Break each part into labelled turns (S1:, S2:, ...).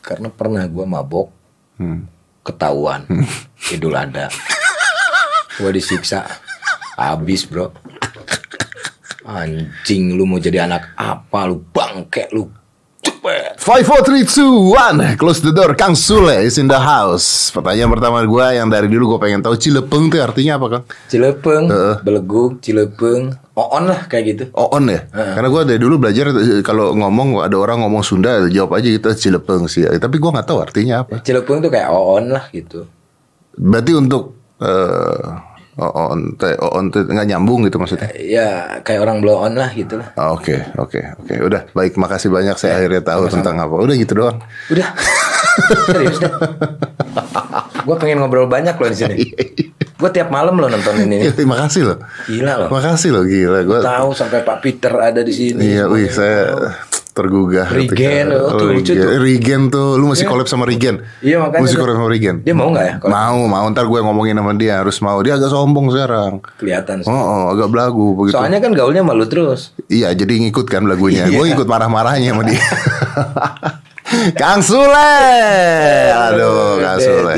S1: Karena pernah gue mabok,
S2: Hmm.
S1: ketahuan, idul ada. Gue disiksa, habis bro. Anjing, lu mau jadi anak apa lu bangke lu. Cepet.
S2: Five, four, three, two, one. Close the door. Kang Sule is in the house. Pertanyaan pertama gue yang dari dulu gue pengen tahu Cilepeng tuh artinya apa Kang?
S1: Cilepeng,
S2: Heeh.
S1: beleguk, cilepeng, oon lah kayak gitu.
S2: Oon ya? Karena gue dari dulu belajar eh, kalau ngomong ada orang ngomong Sunda jawab aja gitu Cilepeng sih. Tapi gue nggak tahu artinya apa.
S1: Cilepeng tuh kayak oon lah gitu.
S2: Berarti untuk eh Oon teh Oon teh nggak nyambung gitu maksudnya.
S1: Ya kayak orang blow on lah gitu lah.
S2: Ah, Oke, oke, oke. Udah, baik. Makasih banyak. Saya akhirnya tahu tentang apa. Udah gitu doang.
S1: Udah. Serius deh. gue pengen ngobrol banyak loh di sini. Gue tiap malam loh nonton ini.
S2: Iya, terima kasih loh.
S1: Gila loh.
S2: Makasih loh, gila. Gue
S1: Tahu sampai Pak Peter ada di sini.
S2: Iya, wih, saya tergugah.
S1: Regen, oh, tuh lucu tuh.
S2: Regen tuh, lu masih collab sama Regen.
S1: Iya, makanya
S2: Mesti
S1: tuh.
S2: collab sama Regen.
S1: Dia mau nggak ya? Kalau
S2: Mau, mau. Ntar gue ngomongin sama dia harus mau. Dia agak sombong sekarang.
S1: kelihatan sih.
S2: Oh, oh, agak belagu begitu.
S1: Soalnya kan gaulnya malu terus.
S2: Iya, jadi ngikut kan lagunya.
S1: Iya.
S2: Gue ikut marah-marahnya sama dia. Kang Sule, aduh Kang Sule,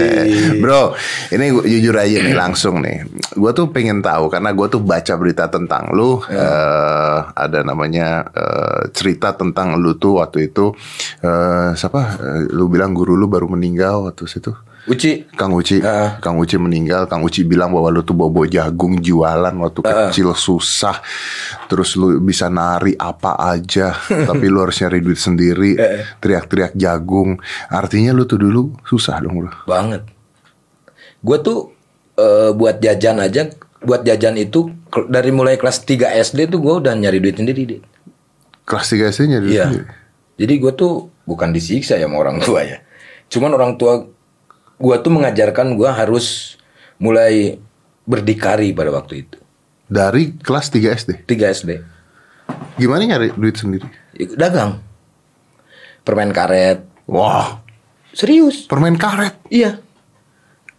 S2: bro, ini gua, jujur aja nih langsung nih, gue tuh pengen tahu karena gue tuh baca berita tentang lu, eh, ada namanya eh, cerita tentang lu tuh waktu itu, eh, siapa, Eh, lu bilang guru lu baru meninggal waktu situ,
S1: Uci.
S2: Kang Uci,
S1: Heeh.
S2: Kang Uci meninggal. Kang Uci bilang bahwa lu tuh bobo jagung jualan waktu kecil susah. Terus lu bisa nari apa aja, tapi lu harus nyari duit sendiri. Teriak-teriak jagung. Artinya lu tuh dulu susah dong, Bro.
S1: Banget. Gue tuh eh, buat jajan aja, buat jajan itu dari mulai kelas 3 SD tuh gue udah nyari duit sendiri. Dit.
S2: Kelas 3 SD nyari duit
S1: Iya.
S2: sendiri.
S1: Jadi gue tuh bukan disiksa ya sama orang tua ya. Cuman orang tua gue tuh mengajarkan gue harus mulai berdikari pada waktu itu.
S2: Dari kelas 3 SD.
S1: 3 SD.
S2: Gimana nyari duit sendiri?
S1: Dagang. Permen karet.
S2: Wah,
S1: Serius.
S2: permen karet.
S1: Iya.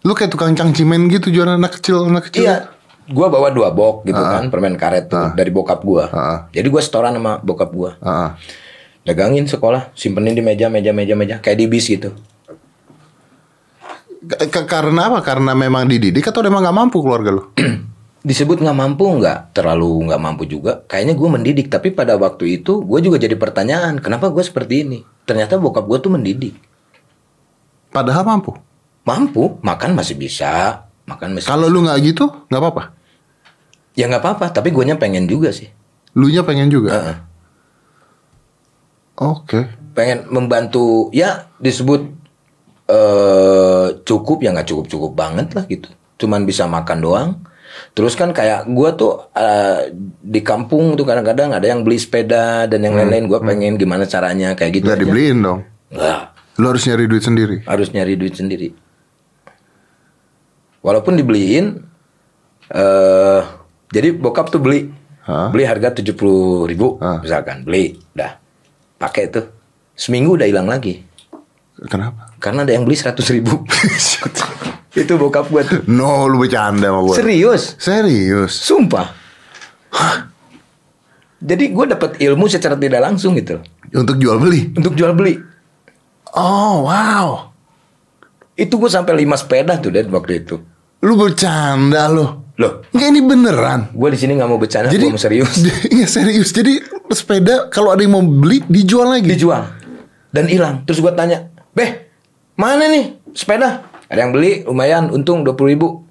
S2: Lu kayak tukang cangcimen gitu jualan anak kecil, anak kecil.
S1: Iya. Gua bawa dua box gitu kan, permen karet tuh dari bokap gua.
S2: Ah.
S1: Jadi gua setoran sama bokap gua.
S2: Heeh.
S1: Dagangin sekolah, simpenin di meja, meja, meja, meja, kayak di bis gitu.
S2: K- k- karena apa? Karena memang dididik atau memang nggak mampu keluarga lu?
S1: Disebut nggak mampu nggak? Terlalu nggak mampu juga. Kayaknya gua mendidik, tapi pada waktu itu gue juga jadi pertanyaan, kenapa gue seperti ini? Ternyata bokap gua tuh mendidik.
S2: Padahal mampu.
S1: Mampu, makan masih bisa, makan masih.
S2: Kalau lu nggak gitu, nggak apa-apa.
S1: Ya nggak apa-apa, tapi guanya pengen juga sih.
S2: Lu nya pengen juga.
S1: Heeh.
S2: Oke.
S1: pengen membantu ya disebut eh cukup ya nggak cukup cukup banget lah gitu cuman bisa makan doang terus kan kayak gua tuh eh, di kampung tuh kadang-kadang ada yang beli sepeda dan yang lain-lain gua pengen gimana caranya kayak gitu
S2: Nggak
S1: aja.
S2: dibeliin dong.
S1: Nggak,
S2: Lu harus nyari duit sendiri.
S1: harus nyari duit sendiri walaupun dibeliin eh jadi bokap tuh beli
S2: Hah?
S1: beli harga tujuh puluh ribu
S2: Hah.
S1: misalkan beli dah pakai tuh seminggu udah hilang lagi
S2: Kenapa?
S1: Karena ada yang beli 100 ribu Itu bokap gue tuh
S2: No, lu bercanda sama gua.
S1: Serius
S2: Serius.
S1: Sumpah Jadi gue dapat ilmu secara tidak langsung gitu
S2: Untuk jual beli.
S1: Untuk jual beli
S2: Oh, wow.
S1: Itu gue sampai 5 sepeda tuh Dan waktu itu
S2: Lu bercanda lu.
S1: Loh
S2: Enggak ini beneran.
S1: Gue di sini nggak mau bercanda
S2: Jadi
S1: Gue mau serius
S2: Iya serius. Jadi sepeda kalau ada yang mau beli dijual lagi.
S1: Dijual Dan hilang Terus gue tanya Beh Mana nih sepeda Ada yang beli lumayan Untung 20 ribu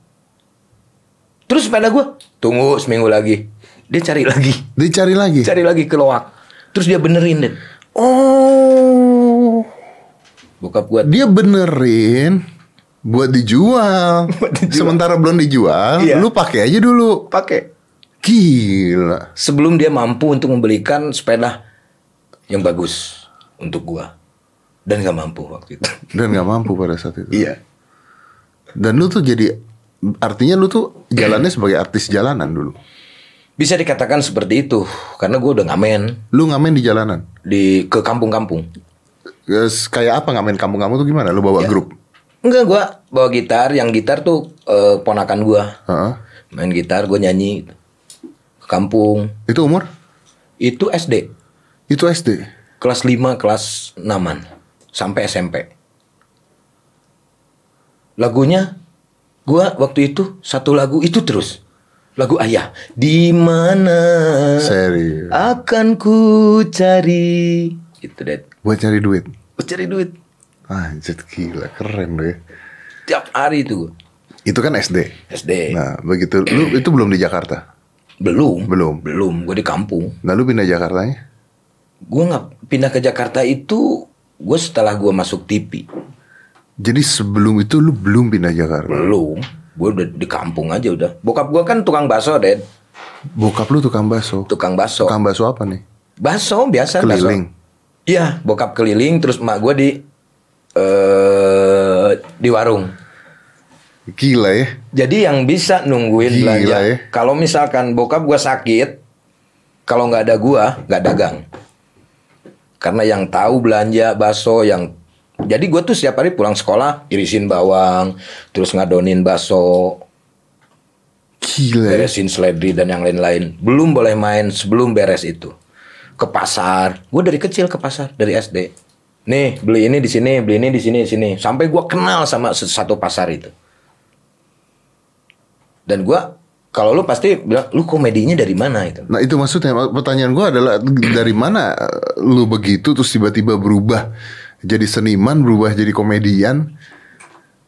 S1: Terus sepeda gue Tunggu seminggu lagi Dia cari lagi
S2: Dicari lagi.
S1: cari lagi ke loak terus dia benerin deh
S2: Oh.
S1: bokap gua
S2: Dia benerin buat dijual.
S1: Buat dijual.
S2: Sementara belum dijual,
S1: Iya.
S2: lu pakai aja dulu.
S1: pakai
S2: Gila.
S1: sebelum dia mampu untuk membelikan sepeda yang bagus untuk gua dan nggak mampu waktu itu
S2: Dan nggak mampu pada saat itu.
S1: iya
S2: Dan lu tuh jadi artinya lu tuh jalannya sebagai artis jalanan dulu.
S1: bisa dikatakan seperti itu karena gua udah ngamen
S2: Lu ngamen di jalanan.
S1: di ke kampung-kampung
S2: kayak apa ngamen kampung-kampung tuh gimana? Lu
S1: Ya.
S2: bawa grup.
S1: enggak gua bawa gitar yang gitar tuh eh, ponakan gua
S2: Heeh.
S1: main gitar gua nyanyi ke kampung
S2: Itu umur?
S1: itu SD
S2: Itu SD.
S1: kelas 5 kelas 6
S2: Oh,
S1: sampai SMP. Lagunya gua waktu itu satu lagu itu terus. Lagu Ayah. Di mana
S2: Serius.
S1: akan ku cari itu deh.
S2: Buat cari duit.
S1: Ku cari duit
S2: Anjir gila keren loh ya.
S1: tiap hari itu gua.
S2: Itu kan SD.
S1: SD.
S2: Nah begitu lu itu belum di Jakarta.
S1: belum.
S2: Belum.
S1: Belum. Gue di kampung.
S2: Nah lu pindah Jakartanya?
S1: Gue nggak pindah ke Jakarta itu gue setelah gue masuk TV.
S2: Jadi sebelum itu lu belum pindah Jakarta.
S1: Belum. Gue udah di kampung aja udah. Bokap gue kan tukang bakso, Ded.
S2: Bokap lu tukang bakso.
S1: Tukang bakso.
S2: Tukang bakso apa nih?
S1: Bakso biasa
S2: Keliling.
S1: Iya, bokap keliling terus emak gue di eh di warung.
S2: Gila ya.
S1: Jadi yang bisa nungguin
S2: Gila
S1: belanja.
S2: ya.
S1: Kalau misalkan bokap gue sakit, kalau nggak ada gua nggak dagang. Karena yang tahu belanja bakso yang jadi gue tuh setiap hari pulang sekolah irisin bawang, terus ngadonin bakso,
S2: Gila
S1: beresin seledri dan yang lain-lain. Belum boleh main sebelum beres itu. Ke pasar. Gue dari kecil ke pasar dari SD. Nih beli ini di sini, beli ini di sini, di sini. Sampai gue kenal sama satu pasar itu. Dan gue kalau lu pasti bilang lu komedinya dari mana itu?
S2: Nah itu maksudnya pertanyaan gua adalah dari mana eh, lu begitu terus tiba-tiba berubah jadi seniman berubah jadi komedian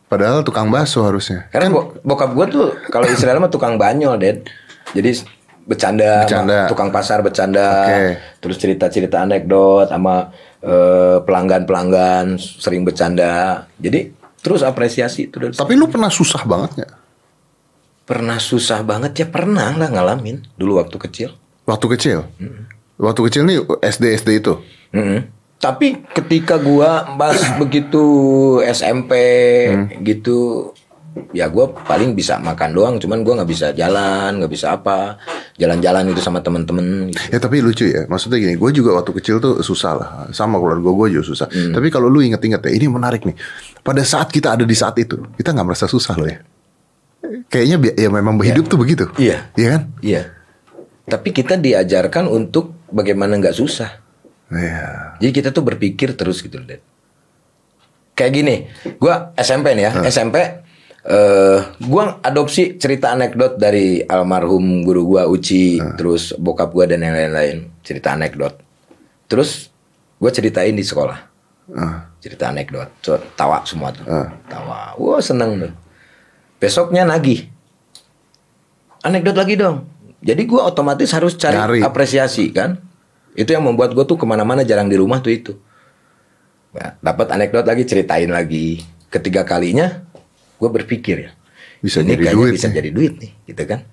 S2: padahal tukang bakso harusnya.
S1: Karena bo- bokap gue tuh kalau Israel mah tukang banyol, Ded. Jadi bercanda,
S2: Bercanda.
S1: tukang pasar bercanda,
S2: Oke.
S1: terus cerita-cerita anekdot sama eh, pelanggan-pelanggan sering bercanda. Jadi terus apresiasi itu dari
S2: Tapi lu pernah susah banget nggak?
S1: Pernah susah banget ya pernah lah ngalamin dulu waktu kecil.
S2: Waktu kecil? Waktu kecil nih SD SD itu?
S1: Mm-mm. Tapi ketika gua pas begitu SMP gitu, ya gua paling bisa makan doang. Cuman gua nggak bisa jalan, nggak bisa apa, jalan-jalan itu sama temen-temen. Gitu.
S2: Ya tapi lucu ya, maksudnya gini, gue juga waktu kecil tuh susah lah, sama keluarga gue juga susah. Tapi kalau lu inget-inget ya, ini menarik nih. Pada saat kita ada di saat itu, kita nggak merasa susah loh ya. Kayaknya ya memang hidup tuh begitu.
S1: Iya.
S2: Iya kan?
S1: Iya. Tapi kita diajarkan untuk bagaimana nggak susah.
S2: Iya.
S1: Jadi kita tuh berpikir terus gitu, Dad. Kayak gini, gua SMP nih ya, SMP eh gua adopsi cerita anekdot dari almarhum guru gua Uci, terus bokap gua dan yang lain-lain, cerita anekdot. Terus gua ceritain di sekolah.
S2: Ah.
S1: Cerita anekdot. So, tawa semua tuh.
S2: Ah.
S1: Tawa. Wah, seneng tuh. Besoknya nagih. Anekdot lagi dong. Jadi gua otomatis harus cari
S2: Nyari.
S1: apresiasi kan. Itu yang membuat gue tuh ke mana-mana jarang di rumah tuh itu. Nah, dapat anekdot lagi ceritain lagi. Ketiga kalinya gue berpikir ya.
S2: Bisa
S1: ini
S2: jadi duit
S1: bisa
S2: nih.
S1: jadi duit nih, gitu kan?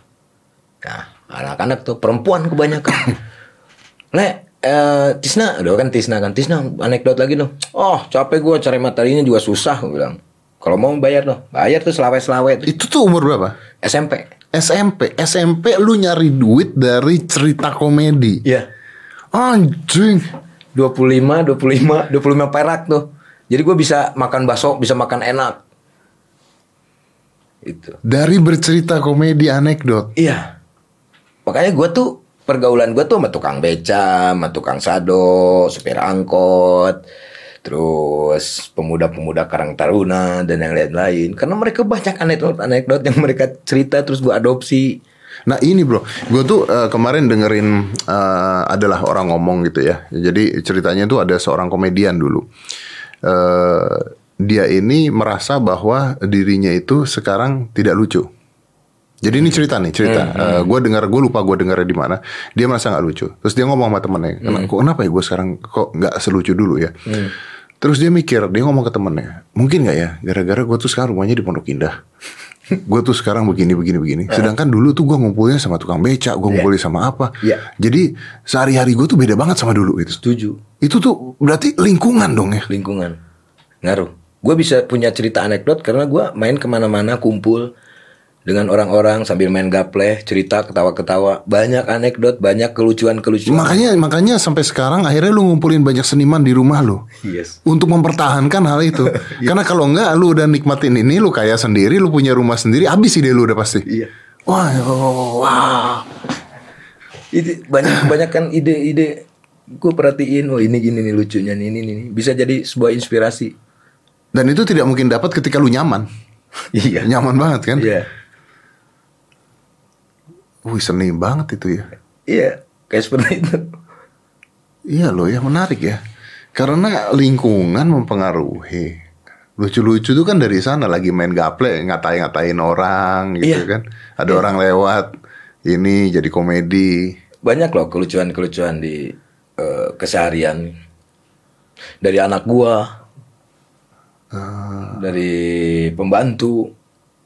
S1: Nah, anak-anak tuh perempuan kebanyakan. Le, eh, Tisna, udah kan Tisna kan, Tisna anekdot lagi dong. Oh, capek gue cari materinya juga susah, gue bilang. Kalau mau bayar dong, bayar tuh selawet-selawet.
S2: Itu tuh umur berapa?
S1: SMP.
S2: SMP. SMP lu nyari duit dari cerita komedi.
S1: Iya.
S2: Anjing.
S1: 25, 25, 25 perak tuh. Jadi gue bisa makan bakso, bisa makan enak. Itu.
S2: Dari bercerita komedi anekdot.
S1: Iya. Makanya gue tuh pergaulan gue tuh sama tukang beca, sama tukang sado, supir angkot, terus pemuda-pemuda Karang Taruna dan yang lain-lain. Karena mereka banyak anekdot-anekdot yang mereka cerita terus gue adopsi.
S2: Nah ini bro, gue tuh eh, kemarin dengerin eh, adalah orang ngomong gitu ya. Jadi ceritanya tuh ada seorang komedian dulu. Eh, dia ini merasa bahwa dirinya itu sekarang tidak lucu. Jadi ini cerita nih cerita. gue dengar, gue lupa gue dengarnya di mana. Dia merasa nggak lucu. Terus dia ngomong sama temennya, "Kena- kok kenapa ya gue sekarang kok nggak selucu dulu ya? Terus dia mikir, dia ngomong ke temennya, mungkin nggak ya, gara-gara gue tuh sekarang rumahnya di Pondok Indah. gue tuh sekarang begini begini begini. Sedangkan dulu tuh gue ngumpulnya sama tukang beca, gue ngumpulnya sama apa.
S1: Iya.
S2: Jadi sehari-hari gue tuh beda banget sama dulu itu.
S1: Setuju.
S2: Itu tuh berarti lingkungan dong ya.
S1: Lingkungan. Ngaruh. Gue bisa punya cerita anekdot karena gue main ke mana-mana kumpul dengan orang-orang sambil main gapleh, cerita ketawa-ketawa, banyak anekdot, banyak kelucuan-kelucuan.
S2: Makanya makanya sampai sekarang akhirnya lu ngumpulin banyak seniman di rumah lu.
S1: Yes.
S2: Untuk mempertahankan hal itu. Karena kalau enggak lu udah nikmatin ini, lu kaya sendiri, lu punya rumah sendiri, habis ide lu udah pasti.
S1: Iya.
S2: Wah, wah.
S1: Itu banyak banyak kan ide-ide gue perhatiin oh ini gini nih lucunya nih ini nih nih. bisa jadi sebuah inspirasi
S2: Dan itu tidak mungkin dapat ketika lu nyaman.
S1: iya
S2: Nyaman banget kan?
S1: iya
S2: Wih seni banget itu ya.
S1: iya kayak seperti itu
S2: Iya loh ya menarik ya. Karena lingkungan mempengaruhi. Lucu-lucu tuh kan dari sana lagi main gaple ngatain-ngatain orang gitu
S1: Iya.
S2: kan. Ada orang lewat ini jadi komedi.
S1: banyak loh kelucuan-kelucuan di eh, keseharian dari anak gua dari pembantu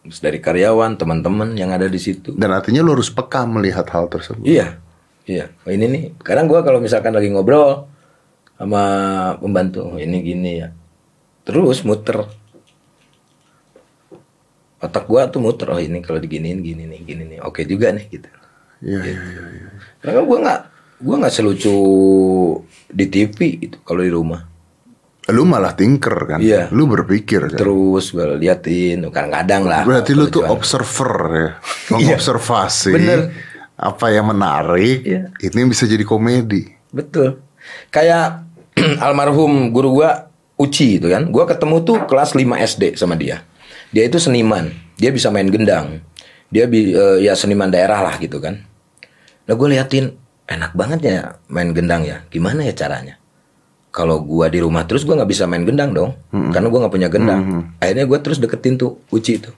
S1: terus dari karyawan teman-teman yang ada di situ
S2: Dan artinya lu harus peka melihat hal tersebut.
S1: iya iya oh, ini nih kadang gua kalau misalkan lagi ngobrol sama pembantu oh, ini gini ya terus muter otak gua tuh muter oh ini kalau diginiin gini nih gini nih oke juga nih gitu
S2: Iya iya iya. iya.
S1: Karena gue nggak gue nggak selucu di TV itu kalau di rumah.
S2: Lu malah tinker kan.
S1: Iya.
S2: Lu berpikir kan.
S1: Terus gue liatin, kadang-kadang lah.
S2: Berarti lu tuh observer ya. Mengobservasi.
S1: Iya. Bener.
S2: Apa yang menarik.
S1: Iya.
S2: Ini bisa jadi komedi.
S1: Betul. Kayak almarhum guru gua Uci itu kan. Gua ketemu tuh kelas 5 SD sama dia. Dia itu seniman. Dia bisa main gendang. Dia bi- eh, ya seniman daerah lah gitu kan. Nah gue liatin enak banget ya main gendang ya. Gimana ya caranya? Kalau gua di rumah terus gua nggak bisa main gendang dong. Karena gua nggak punya gendang. Akhirnya gua terus deketin tuh Uci itu.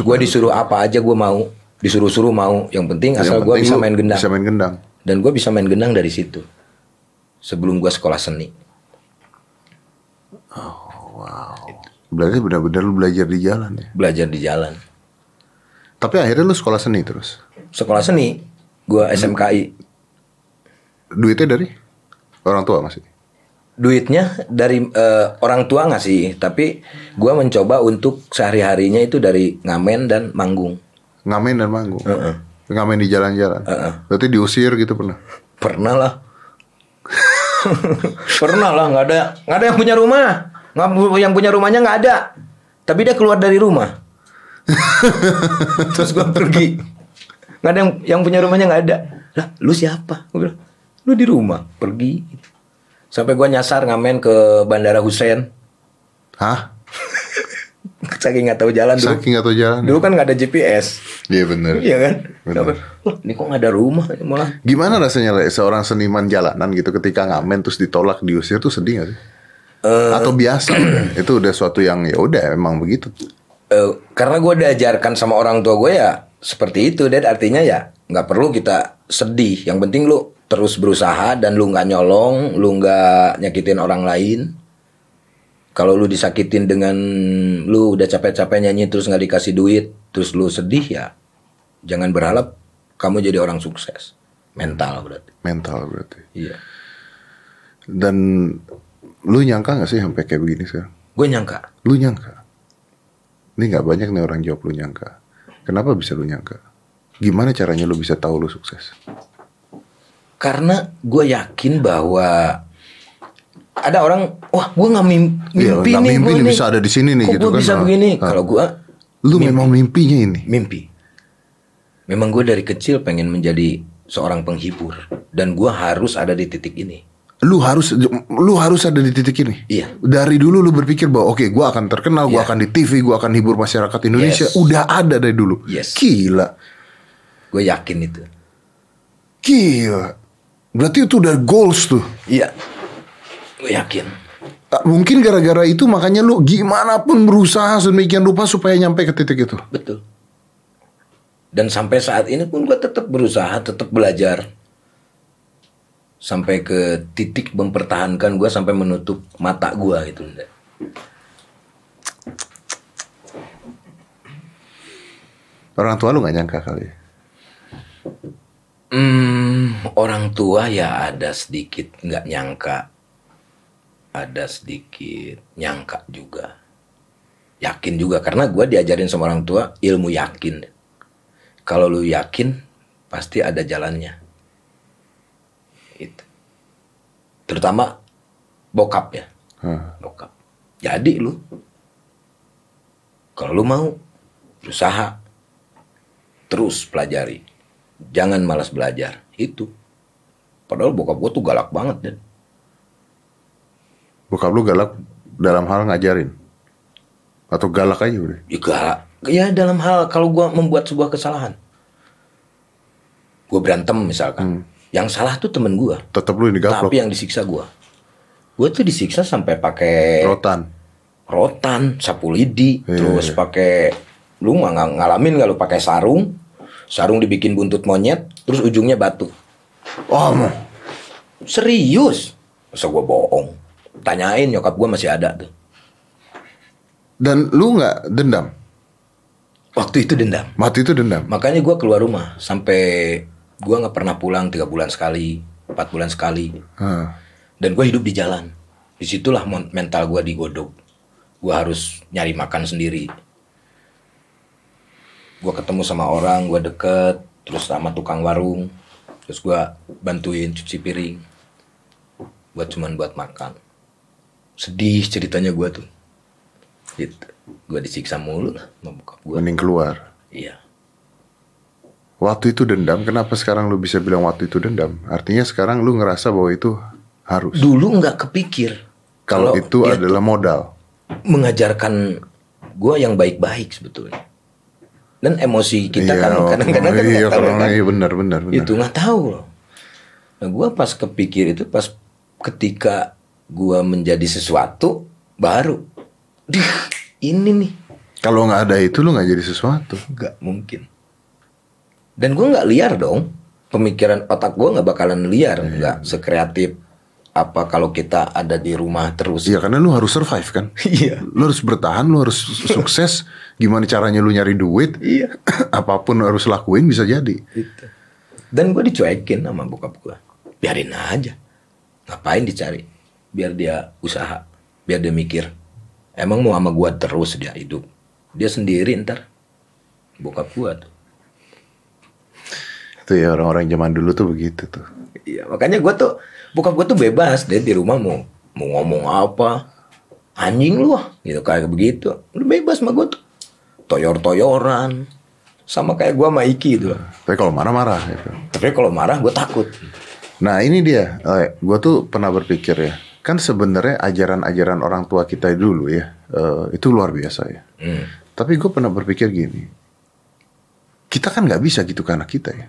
S1: Gua disuruh apa aja gua mau. Disuruh-suruh mau. Yang penting asal
S2: Yang
S1: gua
S2: penting
S1: bisa
S2: lu
S1: main gendang.
S2: Bisa main gendang.
S1: Dan gue bisa main gendang dari situ. Sebelum gue sekolah seni.
S2: Berarti benar-benar lu belajar di jalan ya.
S1: Belajar di jalan.
S2: Tapi akhirnya lu sekolah seni terus.
S1: Sekolah seni. Gue SMKI.
S2: Duitnya dari orang tua masih.
S1: Duitnya dari eh, orang tua nggak sih. Tapi gue mencoba untuk sehari-harinya itu dari ngamen dan manggung.
S2: Ngamen dan manggung. Ngamen di jalan-jalan. Berarti diusir gitu pernah.
S1: Pernah lah. Pernah lah. nggak ada nggak ada yang punya rumah. Nggak yang punya rumahnya nggak ada. Tapi dia keluar dari rumah. Terus gue pergi. Nggak ada yang yang punya rumahnya nggak ada. Lah, lu siapa? Gue bilang, lu di rumah, pergi. Sampai gua nyasar ngamen ke Bandara Hussein.
S2: Hah?
S1: Saking nggak tahu jalan dulu.
S2: Saking atau jalan?
S1: Dulu kan nggak ada GPS.
S2: Iya bener.
S1: Iya kan?
S2: Bener.
S1: "Loh, ini kok nggak ada rumah? Malah
S2: Gimana rasanya Le, seorang seniman jalanan gitu ketika ngamen terus ditolak diusir tuh sedih gak sih?
S1: Eh,
S2: Atau biasa itu udah suatu yang ya udah emang begitu.
S1: Eh, karena gue diajarkan sama orang tua gue ya seperti itu dan artinya ya nggak perlu kita sedih yang penting lu terus berusaha dan lu nggak nyolong lu nggak nyakitin orang lain kalau lu disakitin dengan lu udah capek-capek nyanyi terus nggak dikasih duit terus lu sedih ya jangan berharap kamu jadi orang sukses mental berarti
S2: Mental berarti.
S1: iya
S2: Dan lu nyangka gak sih sampai kayak begini sekarang?
S1: gue nyangka
S2: Lu nyangka? Ini nggak banyak nih orang jawab lu nyangka. Kenapa bisa lu nyangka? Gimana caranya lu bisa tahu lu sukses?
S1: Karena gue yakin bahwa ada orang wah gue nggak
S2: Iya,
S1: mimpi
S2: nggak
S1: nih
S2: mimpi nih, bisa ada di sini nih
S1: Kok
S2: gitu
S1: gua
S2: kan.
S1: bisa
S2: Ah,
S1: begini
S2: ah.
S1: kalau gue
S2: Lu memang mimpinya ini.
S1: mimpi memang gue dari kecil pengen menjadi seorang penghibur dan gue harus ada di titik ini
S2: Lu harus lu harus ada di titik ini.
S1: Iya.
S2: Dari dulu lu berpikir bahwa oke, gua akan terkenal, gua
S1: Iya.
S2: akan di TV, gua akan hibur masyarakat Indonesia.
S1: Yes.
S2: Udah ada dari dulu.
S1: Yes.
S2: Gila.
S1: gue yakin itu
S2: Gila. Berarti itu udah goals tuh.
S1: iya gue yakin
S2: Ah, Mungkin gara-gara itu makanya lu gimana pun berusaha sedemikian rupa supaya nyampe ke titik itu.
S1: betul dan sampai saat ini pun gue tetap berusaha tetap belajar sampai ke titik mempertahankan gue sampai menutup mata gue gitu.
S2: Orang tua lu nggak nyangka kali.
S1: Hmm, orang tua ya ada sedikit nggak nyangka, ada sedikit nyangka juga, yakin juga karena gue diajarin sama orang tua ilmu yakin. Kalau lu yakin pasti ada jalannya. Itu. Terutama bokap ya,
S2: Hah.
S1: bokap. Jadi lu, kalau lu mau berusaha, terus pelajari. Jangan malas belajar. Itu Padahal bokap gue tuh galak banget dan
S2: Bokap lu galak dalam hal ngajarin? Atau galak aja udah?
S1: ya galak. Ya dalam hal kalau gue membuat sebuah kesalahan, gue berantem misalkan, yang salah tuh temen gue,
S2: Tetap lu ini gaplok.
S1: tapi yang disiksa gue. Gue tuh disiksa sampai pakai
S2: Rotan.
S1: rotan, sapu lidi,
S2: Iya,
S1: terus pakai lu nggak ngalamin nggak lu pakai sarung, sarung dibikin buntut monyet, terus ujungnya batu.
S2: Oh, mau.
S1: Serius? Masa gue bohong? Tanyain nyokap gue masih ada tuh.
S2: Dan lu nggak dendam?
S1: Waktu itu dendam.
S2: Mati itu dendam.
S1: Makanya gue keluar rumah sampai gue nggak pernah pulang tiga bulan sekali, empat bulan sekali.
S2: Hah.
S1: Dan gue hidup di jalan. Di situlah mental gue digodok. Gue harus nyari makan sendiri. Gue ketemu sama orang, gue deket, terus sama tukang warung, terus gue bantuin cuci piring. Buat cuman buat makan. Sedih ceritanya gue tuh. Gitu. Gue disiksa mulu lah bokap gue.
S2: Mending keluar.
S1: Iya.
S2: Waktu itu dendam, kenapa sekarang lu bisa bilang waktu itu dendam? Artinya sekarang lu ngerasa bahwa itu harus.
S1: Dulu nggak kepikir.
S2: Kalau itu adalah modal.
S1: mengajarkan gue yang baik-baik sebetulnya. Dan emosi kita kan
S2: Iya,
S1: kadang-kadang kan
S2: iya,
S1: tahu kan.
S2: iya, benar, benar, benar.
S1: Itu nggak tahu loh. Nah, gue pas kepikir itu pas ketika gue menjadi sesuatu baru, Dih, ini nih
S2: Kalau nggak ada itu lu nggak jadi sesuatu.
S1: nggak mungkin. Dan gue nggak liar dong. Pemikiran otak gue nggak bakalan liar,
S2: Iya.
S1: nggak sekreatif apa kalau kita ada di rumah terus.
S2: Iya karena lu harus survive kan.
S1: Iya.
S2: Lu harus bertahan, lu harus sukses. Gimana caranya lu nyari duit?
S1: Iya.
S2: Apa pun lu harus lakuin bisa jadi.
S1: Gitu. Dan gue dicuekin sama bokap gue. Biarin aja. Ngapain dicari? Biar dia usaha. Biar dia mikir. Emang mau sama gue terus dia hidup. Dia sendiri ntar. Bokap gue tuh.
S2: Itu ya orang-orang zaman dulu tuh begitu tuh.
S1: Iya makanya gue tuh. Bokap gue tuh bebas. Dia di rumah mau mau ngomong apa. Anjing lu ah. Gitu kayak begitu. Lu bebas sama gue tuh. Toyor-toyoran. Sama kayak gue sama Iki tuh.
S2: Tapi kalau marah-marah gitu.
S1: Tapi kalau marah gue takut.
S2: Nah ini dia, gue tuh pernah berpikir ya, kan sebenarnya ajaran-ajaran orang tua kita dulu ya, eh, itu luar biasa ya.
S1: Hmm.
S2: Tapi gue pernah berpikir gini, kita kan nggak bisa gitu ke anak kita ya.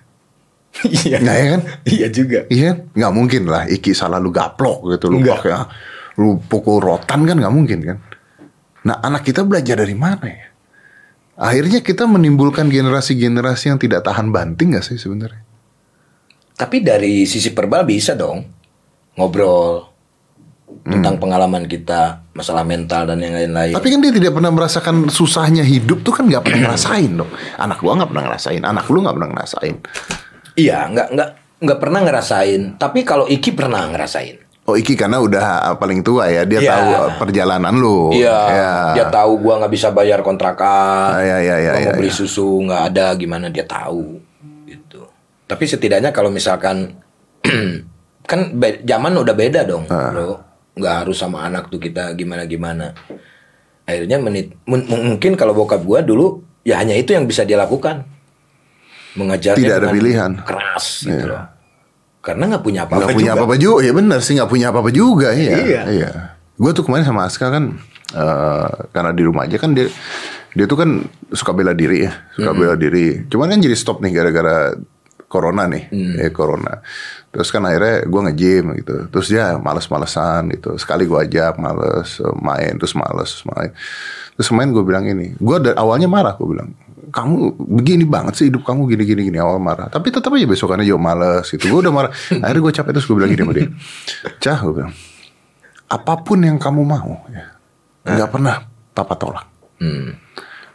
S1: Iya.
S2: Nah, ya kan?
S1: Iya juga.
S2: Iya, kan? nggak mungkin lah. Iki salah lu gaplok gitu, lu
S1: Nggak.
S2: pakai, lu pukul rotan kan nggak mungkin kan. Nah anak kita belajar dari mana ya? Akhirnya kita menimbulkan generasi-generasi yang tidak tahan banting nggak sih sebenarnya?
S1: Tapi dari sisi verbal bisa dong ngobrol tentang pengalaman kita, masalah mental dan yang lain-lain.
S2: Tapi kan dia tidak pernah merasakan susahnya hidup tuh kan nggak pernah ngerasain dong. Anak gua nggak pernah ngerasain, anak lu nggak pernah ngerasain.
S1: Iya, nggak nggak nggak pernah ngerasain. Tapi kalau Iki pernah ngerasain.
S2: Oh Iki karena udah paling tua ya, dia
S1: Iya.
S2: tahu uh, perjalanan lu.
S1: Iya,
S2: Ya.
S1: dia tahu gua nggak bisa bayar kontrakan.
S2: Ah, iya, iya, iya,
S1: mau
S2: iya,
S1: beli
S2: iya.
S1: susu nggak ada, gimana dia tahu. Gitu. Tapi setidaknya kalau misalkan kan be- zaman udah beda dong,
S2: Ah.
S1: bro. Nggak harus sama anak tuh kita gimana gimana. Akhirnya menit, mun- mungkin kalau bokap gua dulu ya hanya itu yang bisa dia lakukan. Mengajarnya
S2: Tidak ada pilihan.
S1: keras gitu
S2: Iya.
S1: loh. Karena nggak punya apa-apa
S2: Nggak punya apa-apa juga, ya benar sih nggak punya apa-apa juga, iya.
S1: Iya.
S2: Gue tuh kemarin sama Aska kan, eh, karena di rumah aja kan dia, dia tuh kan suka bela diri ya, suka bela diri. Cuman kan jadi stop nih gara-gara corona nih, ya corona. Terus kan akhirnya gue nge-gym gitu. Terus dia males-malesan gitu. Sekali gue ajak males eh, main, terus males main. Terus main gue bilang ini, gue awalnya marah gue bilang, kamu begini banget sih hidup kamu gini gini gini awal marah. Tapi tetap aja besokannya juga males gitu. Gue udah marah. Akhirnya gue capek terus gue bilang gini sama dia, cah gue bilang, apa pun yang kamu mau ya, nggak pernah papa tolak.
S1: Hmm.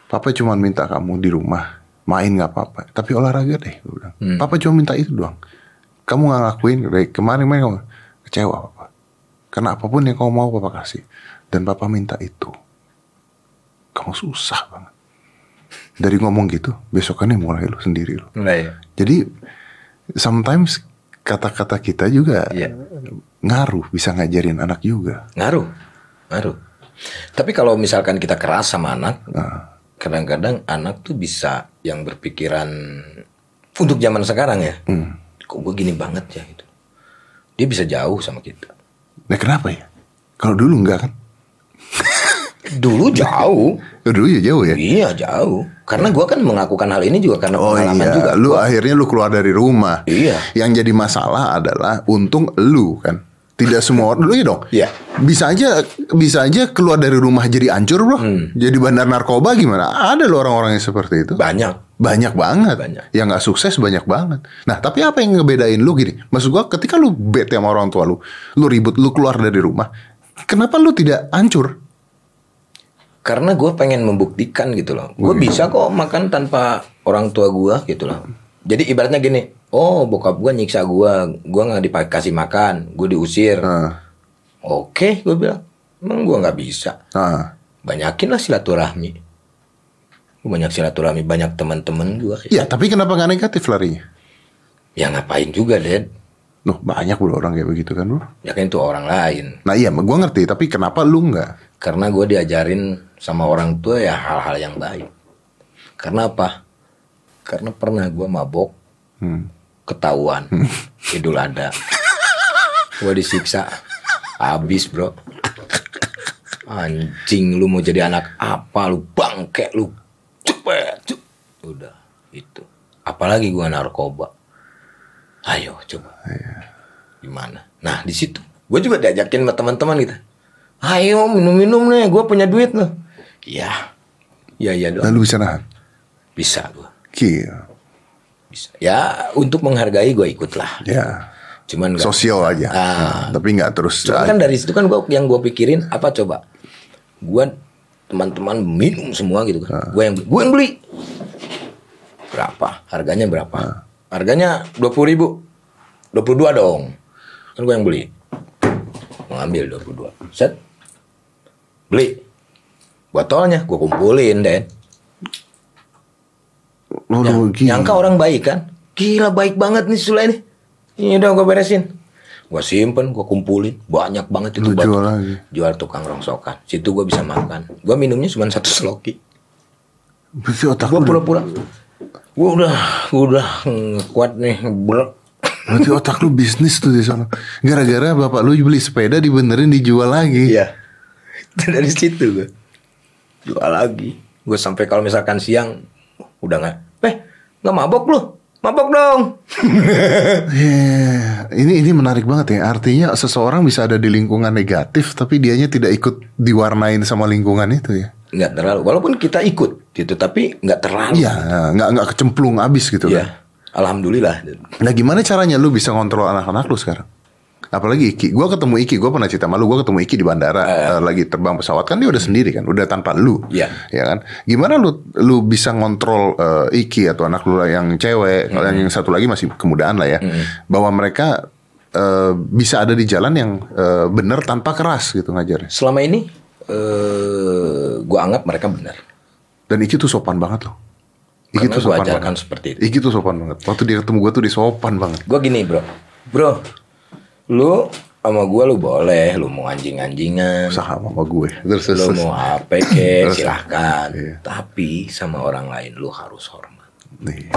S2: Papa cuma minta kamu di rumah main nggak apa-apa, tapi olahraga deh. Gue bilang. Papa cuma minta itu doang. Kamu nggak ngakuin dari kemarin main kamu kecewa papa. Karena apa pun yang kamu mau papa kasih, dan papa minta itu. Kamu susah banget. Dari ngomong gitu, besokannya mulai lu sendiri lu.
S1: Nah, ya.
S2: Jadi sometimes kata-kata kita juga
S1: Iya.
S2: ngaruh, bisa ngajarin anak juga.
S1: Ngaruh, ngaruh. Tapi kalau misalkan kita keras sama anak, kadang-kadang anak tuh bisa yang berpikiran untuk zaman sekarang ya. Kok gue gini banget ya gitu. dia bisa jauh sama kita.
S2: Nah kenapa ya? Kalau dulu enggak kan?
S1: Dulu jauh.
S2: Dulu ya jauh ya.
S1: Iya jauh. Karena gua kan melakukan hal ini juga karena
S2: Oh
S1: pengalaman
S2: iya,
S1: juga.
S2: lu akhirnya lu keluar dari rumah.
S1: Iya.
S2: Yang jadi masalah adalah untung lu kan. Tidak semua orang, lu ya dong.
S1: Iya.
S2: Bisa aja, bisa aja keluar dari rumah jadi hancur bro.
S1: Hmm.
S2: Jadi bandar narkoba gimana? Ada loh orang-orang yang seperti itu.
S1: Banyak.
S2: Banyak banget.
S1: Banyak.
S2: Yang nggak sukses banyak banget. Nah, tapi apa yang ngebedain lu gini? Maksud gua ketika lu bete sama orang tua lu, lu ribut, lu keluar dari rumah, kenapa lu tidak hancur?
S1: Karena gue pengen membuktikan gitu loh. Gue bisa kok makan tanpa orang tua gue gitu loh. Jadi ibaratnya gini. Oh bokap gue nyiksa gue. Gue gak dikasih makan. Gue diusir.
S2: Nah,
S1: Oke gue bilang. Emang gue gak bisa.
S2: nah.
S1: Banyakin lah silaturahmi. Gue banyak silaturahmi. Banyak teman-teman gue.
S2: Ya, tapi kenapa nggak negatif larinya?
S1: Ya ngapain juga Ded.
S2: Loh, banyak bro orang kayak begitu kan bro.
S1: Ya kan itu orang lain.
S2: Nah iya, gue ngerti. Tapi kenapa lu nggak?
S1: Karena gue diajarin sama orang tua ya hal-hal yang baik. Karena apa? Karena pernah gue mabok,
S2: Hmm.
S1: ketahuan, idul adha. Gue disiksa, habis bro. Anjing lu mau jadi anak apa lu bangke lu cepet cep. udah itu apalagi gua narkoba ayo coba gimana nah di situ gue juga diajakin sama teman-teman gitu ayo minum-minum nih gue punya duit loh iya iya iya doang
S2: lu bisa nahan?
S1: bisa gue
S2: Gila.
S1: bisa ya untuk menghargai gue ikut lah
S2: Ya.
S1: cuman nggak-
S2: Sosial aja.
S1: Ah.
S2: Tapi nggak terus.
S1: Cuma kan dari situ kan gua yang gue pikirin apa coba? Gua teman-teman minum semua gitu kan. Gue yang beli. Gue yang beli. Berapa? Harganya berapa? Harganya dua puluh ribu. Dua puluh dua dong. Kan gue yang beli. Mau ambil dua puluh dua. Set. Beli. Botolnya gue kumpulin deh.
S2: Lu gila.
S1: nyangka orang baik kan? Gila baik banget nih Sule ini. Ini udah gue beresin. Gue simpen, gue kumpulin. Banyak banget itu
S2: Lu
S1: batu.
S2: jual lagi.
S1: Jual tukang rongsokan. Situ gue bisa makan. Gue minumnya cuma satu sloki.
S2: Berarti otak
S1: Gue pura-pura. Gue udah, gue udah kuat nih. Brek.
S2: Berarti otak lu bisnis tuh di sana. Gara-gara bapak lu beli sepeda dibenerin dijual lagi.
S1: Iya. Dari situ gue. Jual lagi. Gue sampai kalau misalkan siang. Udah nggak. Eh, nggak mabok lu. Mabok dong.
S2: Yeah. Ini ini menarik banget ya. Artinya seseorang bisa ada di lingkungan negatif tapi dianya tidak ikut diwarnain sama lingkungan itu ya.
S1: nggak terlalu. Walaupun kita ikut gitu. Tapi nggak terlalu.
S2: Iya, nggak nggak kecemplung abis gitu
S1: Iya.
S2: kan.
S1: Alhamdulillah.
S2: Nah gimana caranya lu bisa kontrol anak-anak lu sekarang? Apalagi Iki, gue ketemu Iki, gue pernah cerita sama lu, gue ketemu Iki di bandara eh, lagi terbang pesawat kan dia udah sendiri kan, udah tanpa lu,
S1: Iya.
S2: ya kan? Gimana lu lu bisa ngontrol eh, Iki atau anak lu yang cewek, kalau yang satu lagi masih kemudaan lah ya, bahwa mereka eh, bisa ada di jalan yang eh, benar tanpa keras gitu ngajarnya.
S1: Selama ini eh gua anggap mereka benar.
S2: Dan Iki tuh sopan banget loh. Iki
S1: Karena
S2: tuh sopan banget.
S1: seperti itu.
S2: Iki tuh sopan banget. Waktu dia ketemu gue tuh dia sopan banget.
S1: Gua gini, Bro. Bro, lu sama gua lu boleh, lu mau anjing-anjingan,
S2: Usaha sama gue. Terus, terus,
S1: lu mau apa kek,
S2: Terus,
S1: silahkan.
S2: iya.
S1: Tapi sama orang lain lu harus hormat.
S2: Nih,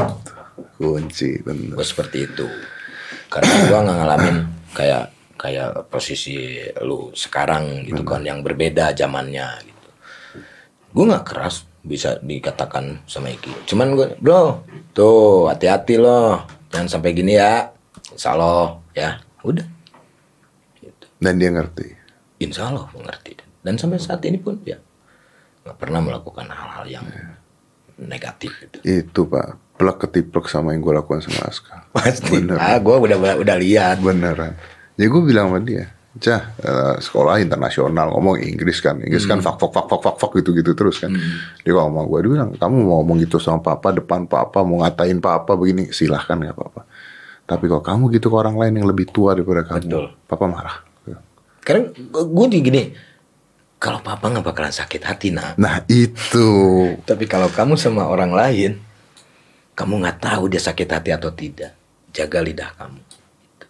S2: kunci bener.
S1: Gue seperti itu. Karena gua nggak ngalamin kayak kayak posisi lu sekarang gitu kan yang berbeda zamannya gitu. Gue nggak keras bisa dikatakan sama Iki. Cuman gue, bro, tuh hati-hati loh, jangan sampai gini ya. Insya Allah ya, udah.
S2: Dan dia ngerti.
S1: Insya Allah mengerti. Dan sampai saat ini pun ya nggak pernah melakukan hal-hal yang negatif gitu.
S2: Itu pak, plek ketiplek sama yang gue lakukan sama Aska.
S1: Pasti.
S2: Bener.
S1: Ah, gue udah udah lihat.
S2: Beneran. Ya gue bilang sama dia, Cah, eh, sekolah internasional ngomong Inggris kan, Inggris kan fak fak fak fak fak fak gitu gitu terus kan. Dia kalau ngomong gue, dia bilang kamu mau ngomong gitu sama papa depan papa, mau ngatain papa begini, silahkan nggak apa-apa. Tapi kalau kamu gitu ke orang lain yang lebih tua daripada kamu,
S1: Betul.
S2: papa marah.
S1: Karena gue di gini, kalau papa nggak bakalan sakit hati nak.
S2: Nah itu,
S1: Tapi kalau kamu sama orang lain, kamu nggak tahu dia sakit hati atau tidak. Jaga lidah kamu.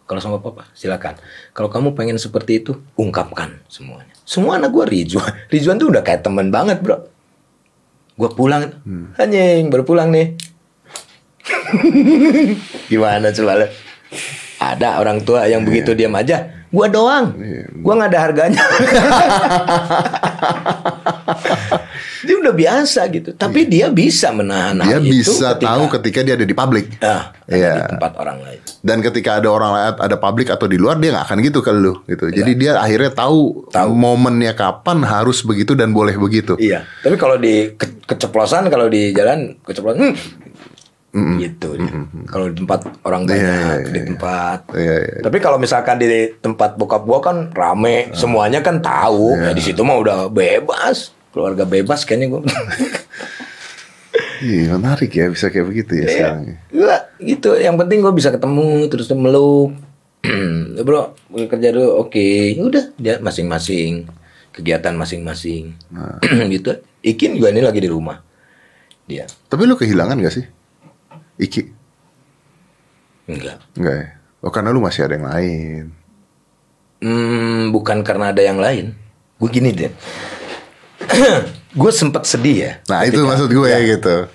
S1: Kalau sama papa, silakan. Kalau kamu pengen seperti itu, ungkapkan semuanya. Semua anak gue Rizwan. Rizwan tuh udah kayak teman banget bro. Gue pulang, anjing baru pulang nih. Gimana coba? Ada orang tua yang begitu diam aja. Gua doang.
S2: Iya.
S1: Gua nggak ada harganya. dia udah biasa gitu. Tapi dia bisa menahan
S2: Dia
S1: hal itu
S2: bisa
S1: ketika-
S2: tahu ketika dia ada di publik.
S1: Ah,
S2: Iya.
S1: di tempat orang lain.
S2: Dan ketika ada orang lain, ada publik atau di luar dia nggak akan gitu ke lu gitu. Jadi dia akhirnya tahu,
S1: Tahu.
S2: momennya kapan harus begitu dan boleh begitu.
S1: Iya. Tapi kalau di ke- keceplosan kalau di jalan keceplosan hmm, gitu. dia. Kalau di tempat orang banyak
S2: Iya, iya,
S1: di
S2: iya.
S1: tempat.
S2: Iya, iya.
S1: Tapi kalau misalkan di tempat bokap gua kan rame, semuanya kan tahu.
S2: Iya.
S1: Ya, di situ mah udah bebas. Keluarga bebas kayaknya gua.
S2: Iya menarik ya bisa kayak begitu ya
S1: Iya.
S2: sekarang. ya.
S1: Gua gitu. Yang penting gua bisa ketemu terus meluk. Ya, bro, kerja dulu. Oke, Ya udah dia masing-masing kegiatan masing-masing.
S2: Nah.
S1: gitu. Ikin juga ini lagi di rumah. Dia
S2: Tapi lu kehilangan gak sih? Iki?
S1: enggak.
S2: Enggak ya? Oh karena lu masih ada yang lain.
S1: Hmm, bukan karena ada yang lain. Gue gini deh. gue sempat sedih ya.
S2: Nah itu maksud gue
S1: ya,
S2: gitu.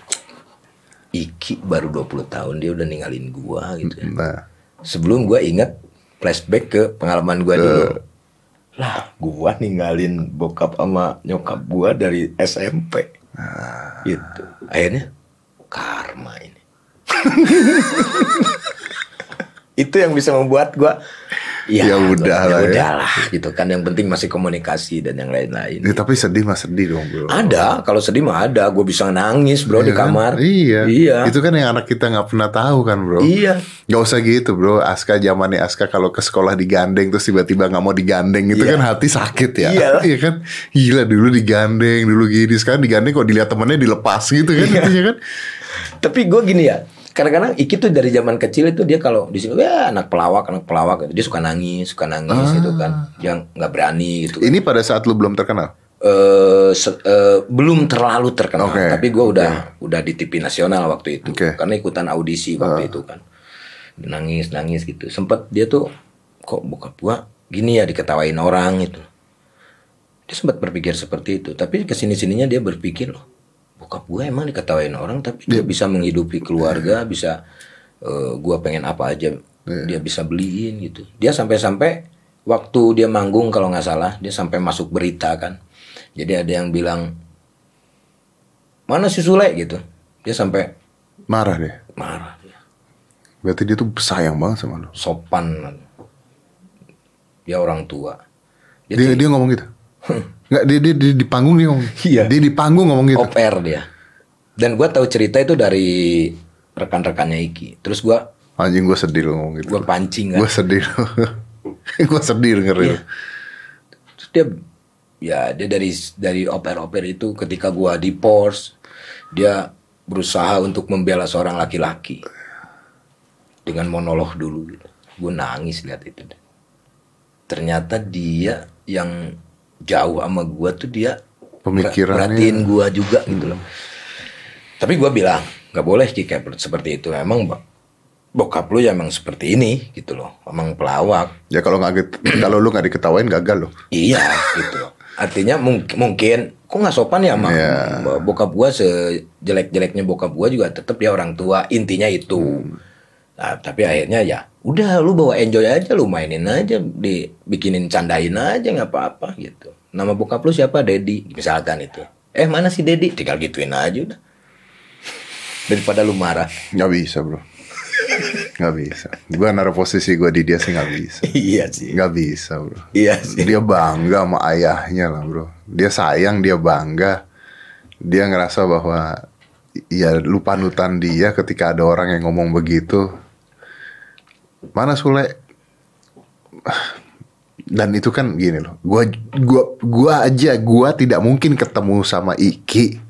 S1: Iki baru 20 tahun dia udah ninggalin gua gitu ya.
S2: Nah
S1: Sebelum gua ingat flashback ke pengalaman gua dulu. Lah, gua ninggalin bokap sama nyokap gua dari SMP. Gitu. Akhirnya karma ini. Itu yang bisa membuat gua
S2: Ya udah lah ya.
S1: udahlah gitu kan yang penting masih komunikasi dan yang lain-lain.
S2: ya, tapi sedih mah sedih dong bro.
S1: Ada, kalau sedih mah ada. Gue bisa nangis bro di
S2: Iya kan?
S1: kamar.
S2: Iya.
S1: Iya.
S2: Itu kan yang anak kita nggak pernah tahu kan bro.
S1: Iya.
S2: Gak usah gitu bro. Aska zamannya Aska kalau ke sekolah digandeng terus tiba-tiba nggak mau digandeng itu
S1: Iya.
S2: kan hati sakit ya.
S1: Iya.
S2: Iya kan. Gila dulu digandeng dulu gini sekarang digandeng kok dilihat temennya dilepas gitu kan.
S1: Iya.
S2: kan.
S1: Tapi gue gini ya, kadang-kadang Iki tuh dari zaman kecil itu dia kalau di sini ya anak pelawak, anak pelawak gitu. Dia suka nangis, suka nangis gitu kan. Yang nggak berani gitu.
S2: Ini pada saat lu belum terkenal.
S1: eh se- eh, belum terlalu terkenal,
S2: Oke.
S1: tapi gue udah udah di TV nasional waktu itu,
S2: Oke.
S1: karena ikutan audisi waktu itu kan, nangis nangis gitu. Sempet dia tuh kok bokap gua gini ya diketawain orang itu. Dia sempat berpikir seperti itu, tapi ke sini sininya dia berpikir loh, bokap gua emang diketawain orang, tapi dia bisa menghidupi keluarga, bisa eh, gua pengen apa aja dia bisa beliin gitu. Dia sampai-sampai waktu dia manggung kalau nggak salah, dia sampai masuk berita kan. Jadi ada yang bilang mana si Sule gitu. Dia sampai
S2: Marah deh.
S1: marah dia.
S2: Berarti dia tuh sayang banget sama lu.
S1: Sopan. Dia orang tua. Dia
S2: Dia, dia ngomong gitu. Nggak, dia, dia, dia di panggung dia ngomong.
S1: Iya.
S2: Dia di panggung ngomong gitu.
S1: oper dia. Dan gua tahu cerita itu dari rekan-rekannya Iki. Terus gua
S2: Anjing gue sedih ngomong gitu.
S1: gua pancing kan.
S2: Gue sedih. gue sedih dengerin.
S1: Iya. Terus dia ya dia dari dari oper-oper itu ketika gua di Porsche dia berusaha untuk membela seorang laki-laki dengan monolog dulu gitu. Gue nangis lihat itu. Ternyata dia yang jauh sama gua tuh dia
S2: Pemikirannya.
S1: perhatiin gua juga gitu loh. Tapi gua bilang nggak boleh Ki kayak seperti itu. Emang bo- bokap lu ya emang seperti ini gitu loh. Emang pelawak.
S2: Ya kalau nggak get- kalau lu nggak diketawain gagal loh.
S1: Iya gitu. Artinya mungkin mungkin kok nggak sopan ya
S2: Iya.
S1: sama bokap gua sejelek-jeleknya bokap gua juga tetap dia orang tua intinya itu.
S2: Hmm.
S1: Nah, tapi akhirnya ya udah lu bawa enjoy aja lu mainin aja dibikinin candain aja nggak apa-apa gitu. Nama bokap lu siapa? Dedi misalkan itu. Eh mana si Dedi? Tinggal gituin aja udah. Daripada lu marah.
S2: Nggak bisa bro. Nggak bisa. Gue naruh posisi gue di dia sih nggak bisa.
S1: iya sih.
S2: Nggak bisa bro.
S1: Iya sih.
S2: Dia bangga sama ayahnya lah bro. Dia sayang, dia bangga. Dia ngerasa bahwa ya lu panutan dia ketika ada orang yang ngomong begitu. Mana Sule? Dan itu kan gini loh. Gua gua gua aja gua tidak mungkin ketemu sama Iki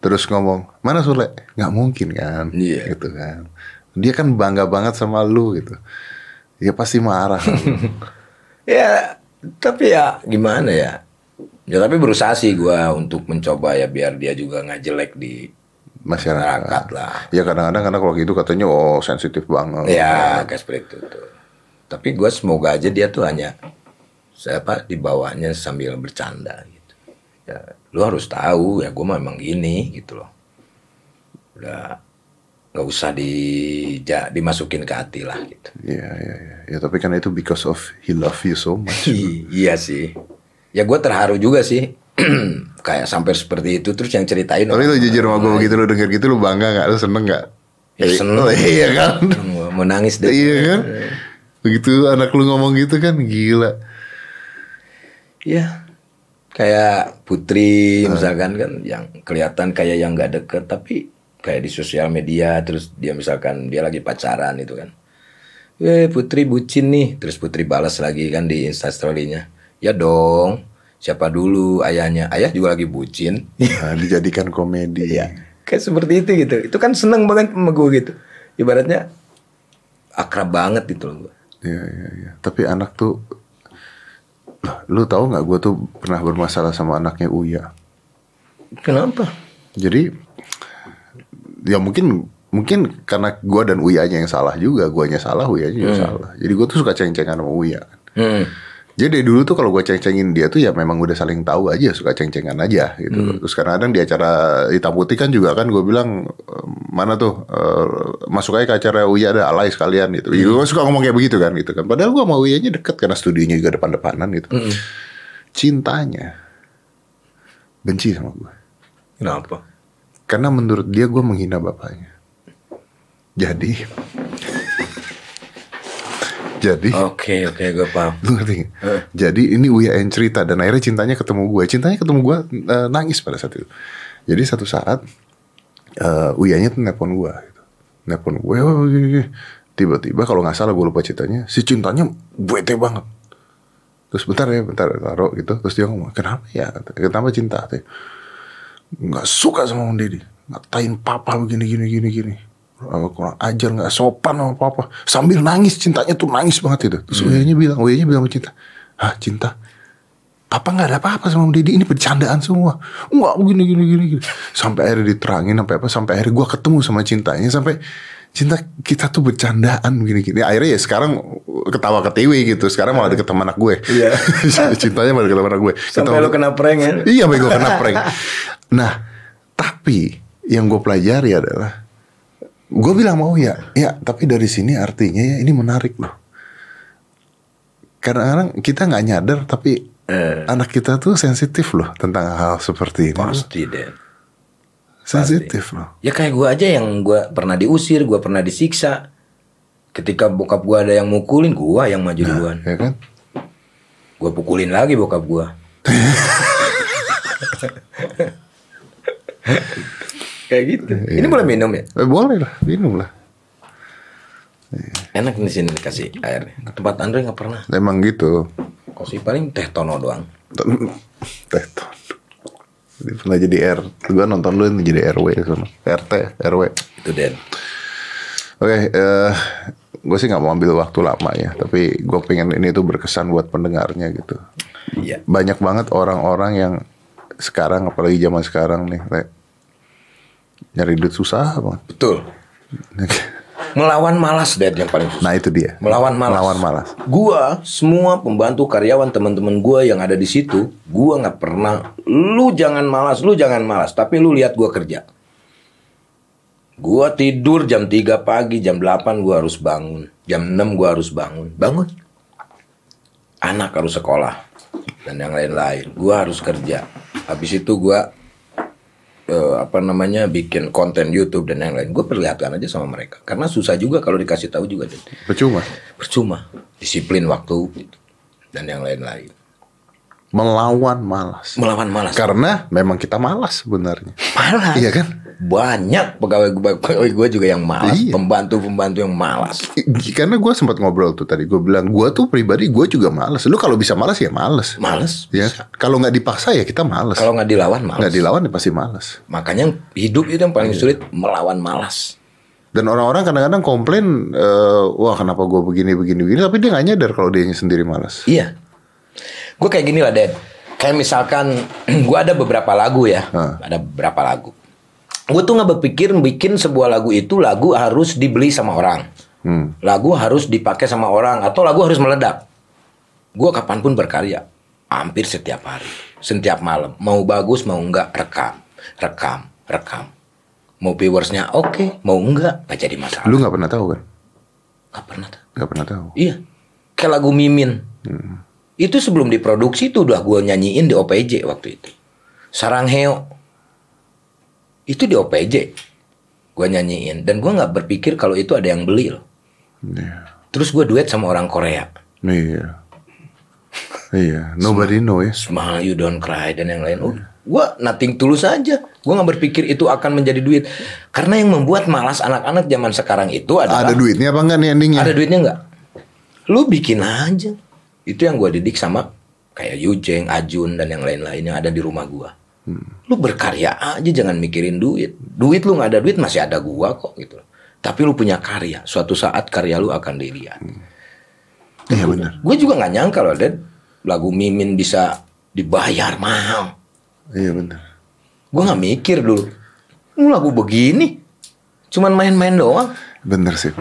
S2: terus ngomong, "Mana Sule?" nggak mungkin kan.
S1: Iya.
S2: Gitu kan. Dia kan bangga banget sama lu gitu. Ya pasti marah.
S1: Ya, tapi ya gimana ya? Ya tapi berusaha sih gua untuk mencoba ya biar dia juga nggak jelek di
S2: masyarakat.
S1: lah.
S2: Ya kadang-kadang karena kalau gitu katanya oh sensitif banget.
S1: Ya, kayak seperti itu tuh. Tapi gua semoga aja dia tuh hanya siapa di bawahnya sambil bercanda gitu. Ya, lu harus tahu ya gua mah emang gini gitu loh. Udah nggak usah di ja- dimasukin ke hati lah gitu.
S2: Iya, iya, iya. Ya, tapi kan itu because of he love you so much.
S1: Iya sih. Ya gue terharu juga sih. Kayak sampai seperti itu terus yang ceritain.
S2: Tapi lu jujur sama gue begitu lu denger gitu lu bangga gak? Lu seneng gak?
S1: Ya, seneng.
S2: iya kan?
S1: Gua mau nangis deh.
S2: iya kan? Begitu anak lu ngomong gitu kan gila.
S1: Iya. Kayak Putri misalkan kan yang kelihatan kayak yang nggak deket tapi kayak di sosial media terus dia misalkan dia lagi pacaran itu kan. Eh Putri bucin nih terus Putri balas lagi kan di instastorynya. Ya dong. Siapa dulu ayahnya? Ayah juga lagi bucin.
S2: Nah, dijadikan komedi.
S1: Iya. Kayak seperti itu gitu. Itu kan seneng banget sama gue gitu. Ibaratnya akrab banget gitu loh gue.
S2: Iya, iya, iya. Tapi anak tuh Lah, lu tahu nggak gue tuh pernah bermasalah sama anaknya Uya.
S1: Kenapa?
S2: Jadi ya mungkin mungkin karena gue dan Uyanya yang salah juga, guanya salah, Uyanya juga salah. Jadi gue tuh suka ceng-cengan sama Uya.
S1: Hmm.
S2: Jadi dari dulu tuh kalau gue ceng-cengin dia tuh ya memang udah saling tahu aja, suka ceng-cengan aja gitu. Terus kadang-kadang di acara hitam putih kan juga kan gue bilang "Eh, mana tuh eh, masuk aja ke acara Uya ada alay sekalian gitu. Gue suka ngomong kayak begitu kan gitu kan. Padahal gue sama Uyanya deket karena studionya juga depan-depanan gitu. Cintanya benci sama gue.
S1: Kenapa?
S2: Karena menurut dia gue menghina bapaknya. Jadi jadi
S1: Oke oke gue paham.
S2: Lu ngerti nggak? Jadi ini Uya yang cerita dan akhirnya cintanya ketemu gue. Cintanya ketemu gue eh, nangis pada saat itu. Jadi satu saat eh Uyanya tuh nelpon gue. Gitu. Nelpon gue. Tiba-tiba kalau nggak salah gue lupa ceritanya. Si cintanya bete banget. Terus bentar ya, bentar taruh gitu. Terus dia ngomong, kenapa ya? Kenapa cinta? Nggak suka sama Om Deddy. Ngatain papa begini, gini, gini, gini. Kurang ajar nggak sopan sama papa. Sambil nangis cintanya tuh nangis banget itu. Terus Uyanya bilang Uyanya bilang sama cinta ah cinta papa nggak ada apa-apa sama Deddy ini bercandaan semua. Nggak begini gini gini gini sampai akhirnya diterangin sampai apa sampai akhirnya gua ketemu sama cintanya sampai cinta kita tuh bercandaan begini gini akhirnya ya sekarang ketawa ketiwi gitu sekarang malah deket sama anak gue.
S1: Iya.
S2: cintanya malah deket sama anak gue.
S1: Sampai
S2: Ketemu-
S1: lo kena prank ya?
S2: Iya, sampai gue kena prank. Nah, tapi yang gue pelajari adalah gue bilang mau ya, ya tapi dari sini artinya ya ini menarik loh. Kadang-kadang kita nggak nyadar tapi anak kita tuh sensitif loh tentang hal seperti ini.
S1: Pasti deh.
S2: sensitif loh.
S1: Ya kayak gue aja yang gue pernah diusir, gue pernah disiksa. Ketika bokap gue ada yang mukulin, gue yang maju duluan.
S2: Ya kan?
S1: Gue pukulin lagi bokap gue. kayak gitu. Ini boleh minum ya?
S2: Eh, boleh lah, minum lah.
S1: Enak di sini dikasih air. Tempat Andre nggak pernah.
S2: Emang gitu.
S1: Kopi paling teh tono doang.
S2: Teh ton. Dia pernah jadi R. Gue nonton lu jadi RW. RT, RW.
S1: Itu Den.
S2: Oke, eh gue sih nggak mau ambil waktu lama ya, tapi gue pengen ini tuh berkesan buat pendengarnya gitu.
S1: Iya.
S2: Banyak banget orang-orang yang sekarang, apalagi zaman sekarang nih, nyari duit susah banget.
S1: Betul. Melawan malas Dad yang paling susah.
S2: Nah itu dia.
S1: Melawan malas.
S2: Melawan malas.
S1: Gua semua pembantu karyawan teman-teman gua yang ada di situ, gua nggak pernah lu jangan malas, lu jangan malas, tapi lu lihat gua kerja. Gua tidur jam 3 pagi, jam 8 gua harus bangun. Jam 6 gua harus bangun. Bangun. Anak harus sekolah dan yang lain-lain. Gua harus kerja. Habis itu gua eh, apa namanya bikin konten YouTube dan yang lain. Gue perlihatkan aja sama mereka. Karena susah juga kalau dikasih tahu juga. Dan
S2: Percuma.
S1: percuma disiplin waktu gitu. dan yang lain-lain
S2: Melawan malas.
S1: melawan malas
S2: Karena memang kita malas sebenarnya.
S1: malas
S2: Iya kan?
S1: Banyak pegawai pegawai gue juga yang malas
S2: Iya.
S1: pembantu pembantu yang malas
S2: Karena gue sempat ngobrol tuh tadi, gue bilang gue tuh pribadi gue juga malas. Lu kalau bisa malas ya malas.
S1: malas
S2: Ya, kalau nggak dipaksa ya kita malas.
S1: kalau nggak dilawan malas
S2: nggak dilawan ya pasti malas.
S1: makanya hidup itu yang
S2: Iya.
S1: paling sulit melawan malas
S2: Dan orang-orang kadang-kadang komplain, eh, wah kenapa gue begini begini begini, tapi dia nggak nyadar kalau dia sendiri malas.
S1: iya gue kayak gini lah Dad kayak misalkan gue ada beberapa lagu ya
S2: Hah.
S1: ada beberapa lagu gue tuh nggak berpikir bikin sebuah lagu itu lagu harus dibeli sama orang
S2: Hmm.
S1: lagu harus dipakai sama orang atau lagu harus meledak. Gue kapan pun berkarya, hampir setiap hari, setiap malam, mau bagus mau enggak rekam, rekam, rekam. Mau viewersnya oke, mau enggak, nggak jadi masalah.
S2: Lu nggak pernah tahu kan?
S1: Nggak pernah. tahu.
S2: Nggak pernah tahu.
S1: Iya, kayak lagu Mimin. Itu sebelum diproduksi itu udah gue nyanyiin di OPJ waktu itu. Sarang Heo. Itu di OPJ. Gue nyanyiin. Dan gue nggak berpikir kalau itu ada yang beli loh.
S2: Iya.
S1: Terus gue duet sama orang Korea.
S2: Iya. Iya. Nobody know ya.
S1: Smile You Don't Cry dan yang lain. Oh, gue nothing tulus aja. Gue nggak berpikir itu akan menjadi duit. Karena yang membuat malas anak-anak zaman sekarang itu adalah
S2: Ada duitnya apa enggak nih endingnya?
S1: Ada duitnya nggak? Lu bikin aja. Itu yang gue didik sama kayak Yujeng, Ajun dan yang lain-lain yang ada di rumah gua. Lu berkarya aja jangan mikirin duit. Duit lu nggak ada duit masih ada gua kok gitu. Tapi lu punya karya. Suatu saat karya lu akan dilihat.
S2: Iya benar.
S1: Gue juga nggak nyangka loh, Dad. Lagu Mimin bisa dibayar mahal.
S2: Iya benar.
S1: Gue nggak mikir dulu. Lu lagu begini, cuman main-main doang.
S2: Bener sih,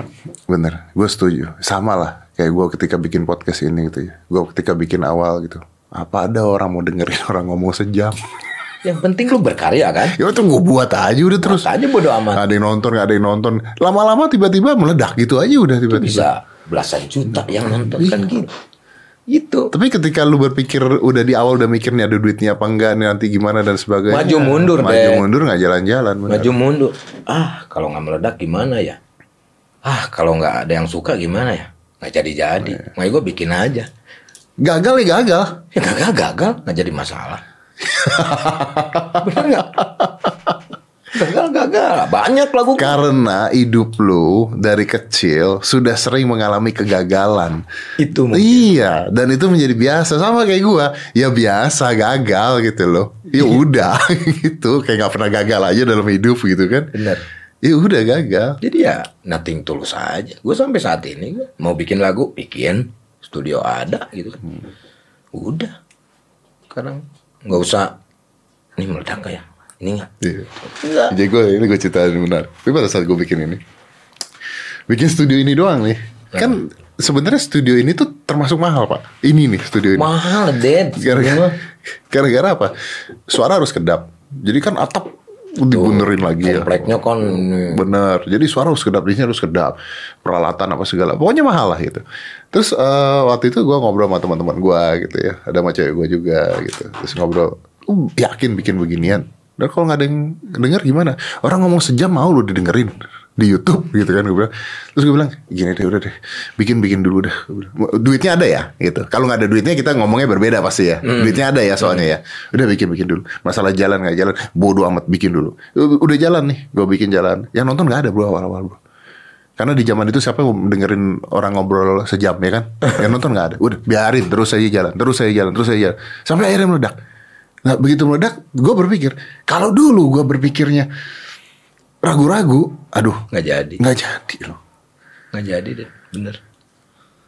S2: bener. Gue setuju. Sama lah kayak gue ketika bikin podcast ini gitu ya. Gue ketika bikin awal gitu. Apa ada orang mau dengerin orang ngomong sejam?
S1: Yang penting lu berkarya kan.
S2: Ya itu gue buat aja udah terus.
S1: Buat aja bodo amat.
S2: Ada yang nonton, gak ada yang nonton. Lama-lama tiba-tiba meledak gitu aja udah tiba-tiba.
S1: Bisa belasan juta yang nonton kan gitu. Gitu.
S2: Tapi ketika lu berpikir udah di awal udah mikir nih ada duitnya apa enggak nih nanti gimana dan sebagainya.
S1: Maju mundur,
S2: Maju mundur nggak jalan-jalan.
S1: Maju mundur. Ah, kalau nggak meledak gimana ya? Ah, kalau nggak ada yang suka gimana ya? Nggak jadi-jadi. Makanya gue bikin aja.
S2: Gagal ya gagal.
S1: Ya gagal gagal, nggak jadi masalah. Bener nggak? Gagal gagal, banyak lagu.
S2: Karena hidup lu dari kecil sudah sering mengalami kegagalan.
S1: Itu mungkin.
S2: Iya, dan itu menjadi biasa sama kayak gua. Ya biasa gagal gitu loh. Ya udah gitu, kayak nggak pernah gagal aja dalam hidup gitu kan.
S1: Bener.
S2: Ya udah gagal.
S1: Jadi ya nothing tulus aja. Gue sampai saat ini gua mau bikin lagu, bikin. Studio ada gitu kan. Udah. Sekarang nggak usah. Ini meledak ya? Ini nggak?
S2: Iya.
S1: Enggak.
S2: Jadi gue ini gue ceritain benar. Tapi pada saat gue bikin ini, bikin studio ini doang nih, kan sebenarnya studio ini tuh termasuk mahal pak. Ini nih studio ini.
S1: Mahal, Ded.
S2: Gara-gara gara-gara apa? Suara harus kedap. Jadi kan atap dibenerin lagi ya.
S1: Kompleknya kan
S2: Bener. Jadi suara harus kedap, di sini harus kedap. Peralatan apa segala. Pokoknya mahal lah gitu. Terus eh, waktu itu gue ngobrol sama teman-teman gue gitu ya. Ada sama cewek gue juga gitu. Terus ngobrol, "Uh, yakin bikin beginian? Dan kalau nggak ada yang denger gimana? Orang ngomong sejam mau lu didengerin di YouTube gitu kan gue bilang. Terus gue bilang, gini deh udah deh, bikin bikin dulu deh. Duitnya ada ya gitu. Kalau nggak ada duitnya kita ngomongnya berbeda pasti ya. Duitnya ada ya soalnya ya. Udah bikin bikin dulu. Masalah jalan nggak jalan, bodoh amat bikin dulu. Udah jalan nih, gue bikin jalan. Yang nonton nggak ada bro awal-awal bro. Karena di zaman itu siapa yang dengerin orang ngobrol sejam ya kan? Yang nonton nggak ada. Udah biarin terus saya jalan, terus saya jalan, terus saya jalan. Sampai akhirnya meledak. Nah begitu meledak, gue berpikir kalau dulu gue berpikirnya ragu-ragu, aduh
S1: nggak jadi.
S2: nggak jadi loh.
S1: Nggak jadi deh, bener.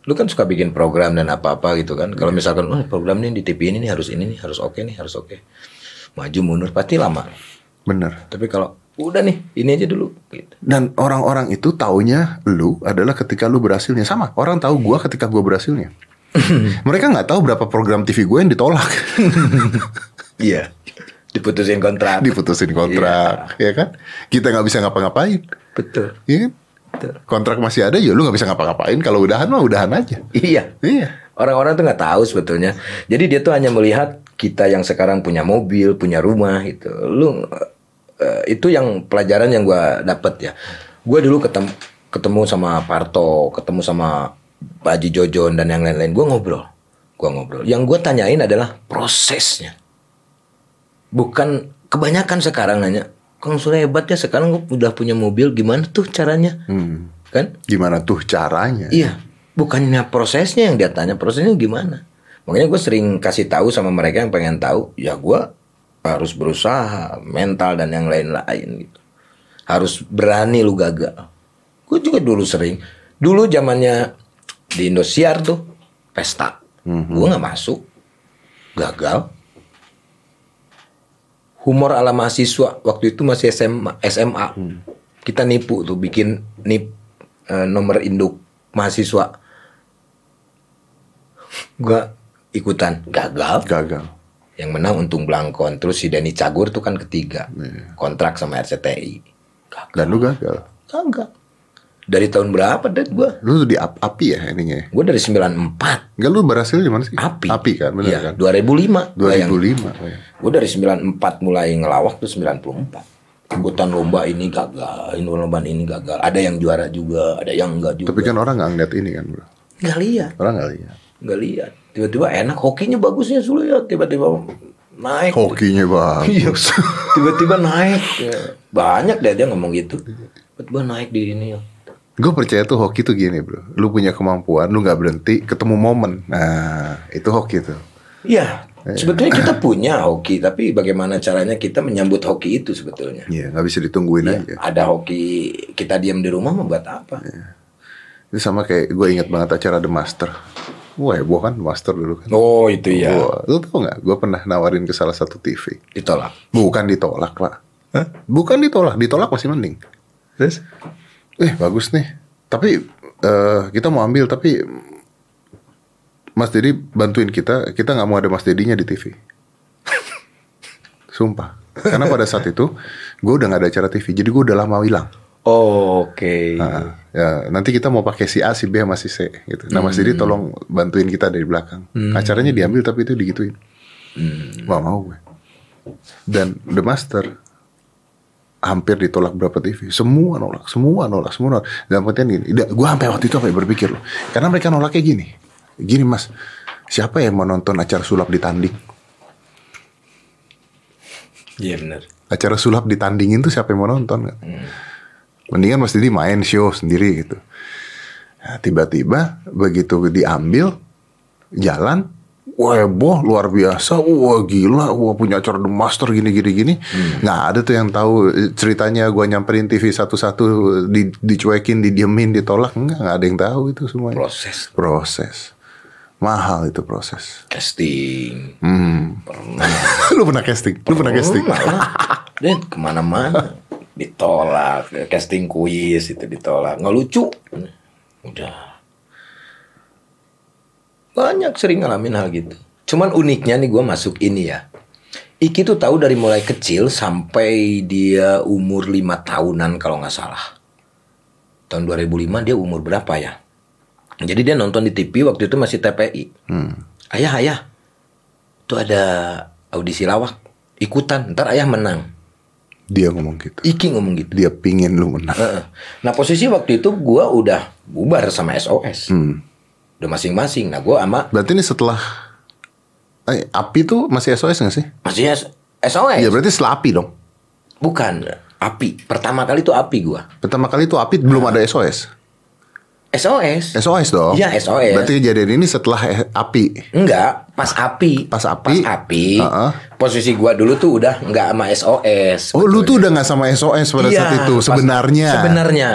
S1: Lu kan suka bikin program dan apa-apa gitu kan. Kalau misalkan, oh program ini di TV ini nih harus ini nih, harus oke nih, harus oke. Maju mundur pasti lama.
S2: Bener.
S1: Tapi kalau udah nih, ini aja dulu. Gitu.
S2: Dan orang-orang itu taunya lu adalah ketika lu berhasilnya sama. Orang tahu gue ketika gue berhasilnya. Mereka nggak tahu berapa program TV gue yang ditolak,
S1: Iya. Diputusin kontrak.
S2: diputusin kontrak, ya kan? Kita nggak bisa ngapa-ngapain,
S1: Betul.
S2: ya kan?
S1: Betul.
S2: Kontrak masih ada, ya lu nggak bisa ngapa-ngapain. Kalau udahan mah udahan aja.
S1: Iya.
S2: Iya.
S1: Orang-orang tuh nggak tahu sebetulnya. Jadi dia tuh hanya melihat kita yang sekarang punya mobil, punya rumah itu. Lu eh, itu yang pelajaran yang gua dapet ya. Gua dulu ketemu ketemu sama Parto, ketemu sama Baji Jojon dan yang lain-lain. Gua ngobrol. Gua ngobrol. Yang gua tanyain adalah prosesnya. Bukan kebanyakan sekarang nanya, Kang Sule hebatnya sekarang gua udah punya mobil, gimana tuh caranya?
S2: Hmm.
S1: Kan?
S2: Gimana tuh caranya?
S1: Iya, bukannya prosesnya yang dia tanya, prosesnya gimana? Makanya gue sering kasih tahu sama mereka yang pengen tahu, ya gue harus berusaha, mental dan yang lain-lain gitu. Harus berani lu gagal. Gue juga dulu sering, dulu zamannya di Indosiar tuh pesta, gue nggak masuk, gagal. Humor ala mahasiswa waktu itu masih SMA, SMA. Kita nipu tuh bikin nip eh, nomor induk mahasiswa. Gua ikutan gagal.
S2: Gagal.
S1: Yang menang untung Blangkon. Terus si Denny Cagur tuh kan ketiga. Kontrak sama RCTI.
S2: Dan lu gagal.
S1: Kagak. Dari tahun berapa deh gue?
S2: Lu tuh di ap- api ya ininya. ya?
S1: Gue dari 94.
S2: Enggak lu berhasil di mana sih?
S1: Api.
S2: Api kan, bener
S1: Iya,
S2: kan?
S1: 2005.
S2: 2005. oh ya.
S1: Gue dari 94 mulai ngelawak tuh 94. Ikutan lomba ini gagal, ini lomba ini gagal. Ada yang juara juga, ada yang enggak juga.
S2: Tapi kan orang nggak ngeliat ini kan, bro.
S1: Nggak lihat,
S2: Orang nggak lihat.
S1: nggak lihat. Tiba-tiba enak, hokinya bagusnya Sule ya. Tiba-tiba naik.
S2: Hokinya bagus.
S1: Tiba-tiba naik. Ya. Banyak deh dia ngomong gitu. Tiba-tiba naik di ini ya.
S2: Gue percaya tuh hoki tuh gini, bro. Lu punya kemampuan, lu nggak berhenti, ketemu momen. Nah, itu hoki tuh.
S1: Iya, sebetulnya kita punya hoki, tapi bagaimana caranya kita menyambut hoki itu sebetulnya?
S2: Iya, nggak bisa ditungguin
S1: Ya,
S2: aja.
S1: ada hoki kita diam di rumah membuat apa?
S2: Itu sama kayak gue ingat banget acara The Master. Wah, heboh kan Master dulu kan.
S1: Oh itu ya,
S2: lu tau nggak? Gue pernah nawarin ke salah satu TV.
S1: ditolak.
S2: Bukan ditolak, Pak. Bukan ditolak, ditolak masih mending.
S1: Terus?
S2: Eh, bagus nih. Tapi eh, kita mau ambil, tapi Mas Dedi bantuin kita. Kita nggak mau ada Mas Dedinya di TV. Sumpah. Karena pada saat itu gue udah nggak ada acara TV, jadi gue udah lama hilang.
S1: Oke.
S2: Nah, ya, nanti kita mau pakai si A, si B, sama si C gitu. Nah, Mas Dedi tolong bantuin kita dari belakang. Acaranya diambil tapi itu digituin. Wah mau gue. Dan The Master hampir ditolak berapa TV. Semua nolak, semua nolak, semua nolak. Dalam pengertian gini, gue sampai waktu itu sampai berpikir loh. Karena mereka nolaknya gini. Gini mas, siapa yang mau nonton acara sulap ditanding?
S1: Iya benar.
S2: acara sulap ditandingin tuh siapa yang mau nonton nggak? Mendingan Mas Didi main show sendiri gitu. Nah, tiba-tiba begitu diambil jalan, wah heboh luar biasa, wah gila, wah punya acara The Master gini gini gini. Nggak ada tuh yang tahu eh, ceritanya gua nyamperin TV satu-satu di, dicuekin, didiemin, ditolak, enggak, nggak ada yang tahu itu semuanya.
S1: Proses
S2: Proses. Mahal itu proses.
S1: casting.
S2: Hmm.
S1: Pernah.
S2: Lu pernah casting? Lu pernah casting?
S1: Pernah lah. Dan ke mana-mana ditolak, casting kuis itu ditolak, nggak lucu. Udah banyak sering ngalamin hal gitu. Cuman uniknya nih gue masuk ini ya. Iki tuh tahu dari mulai kecil sampai dia umur lima tahunan kalau nggak salah. Tahun 2005 dia umur berapa ya? Jadi dia nonton di TV waktu itu masih TPI. Ayah, ayah, tuh ada audisi lawak. Ikutan, ntar ayah menang.
S2: Dia ngomong gitu.
S1: Iki ngomong gitu.
S2: Dia pingin lu menang.
S1: Nah posisi waktu itu gua udah bubar sama SOS.
S2: Hmm.
S1: Udah masing-masing. Nah gua sama
S2: Berarti ini setelah eh, api tuh masih SOS gak sih?
S1: masih S- SOS.
S2: Ya berarti setelah api dong.
S1: Bukan api. Pertama kali itu api gua.
S2: Pertama kali tuh api belum ada SOS.
S1: SOS.
S2: SOS dong.
S1: Iya, SOS.
S2: Berarti kejadian ini setelah eh, api.
S1: Enggak, pas api.
S2: Pas api?
S1: Pas api.
S2: Heeh.
S1: Posisi gua dulu tuh udah enggak sama SOS.
S2: Oh, lu tuh udah nggak sama SOS pada
S1: Iya,
S2: saat itu sebenarnya.
S1: Sebenarnya.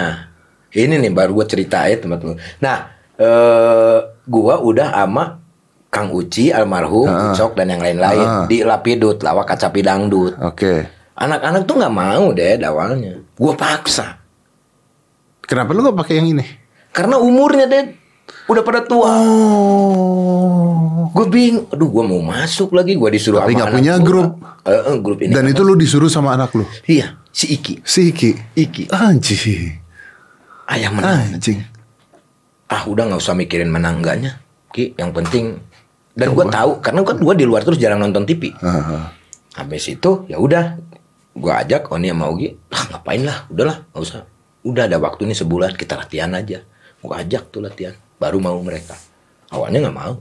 S1: Ini nih baru gue ceritain teman-teman. Nah, eh gua udah sama Kang Uci almarhum, Ucok dan yang lain-lain di Lapidut, lawak kacapi dangdut.
S2: Oke.
S1: Anak-anak tuh nggak mau deh awalnya. Gua paksa.
S2: Kenapa lu gak pakai yang ini?
S1: Karena umurnya deh udah pada tua.
S2: Oh.
S1: Gue bingung. Aduh, gua mau masuk lagi. Gua disuruh
S2: Tapi
S1: sama
S2: nggak punya
S1: gua.
S2: grup.
S1: Eh, grup ini.
S2: Dan itu lu disuruh sama anak lu.
S1: Iya, si Iki.
S2: Si Iki.
S1: Iki.
S2: Anjing.
S1: Ayah menang.
S2: Anjing.
S1: ah udah nggak usah mikirin menang enggaknya Ki yang penting dan gue tahu karena kan gue di luar terus jarang nonton TV
S2: Heeh.
S1: habis itu ya udah gue ajak Oni sama Ugi ah ngapain lah udahlah nggak usah udah ada waktu nih sebulan kita latihan aja gue ajak tuh latihan. Baru mau mereka. Awalnya nggak mau.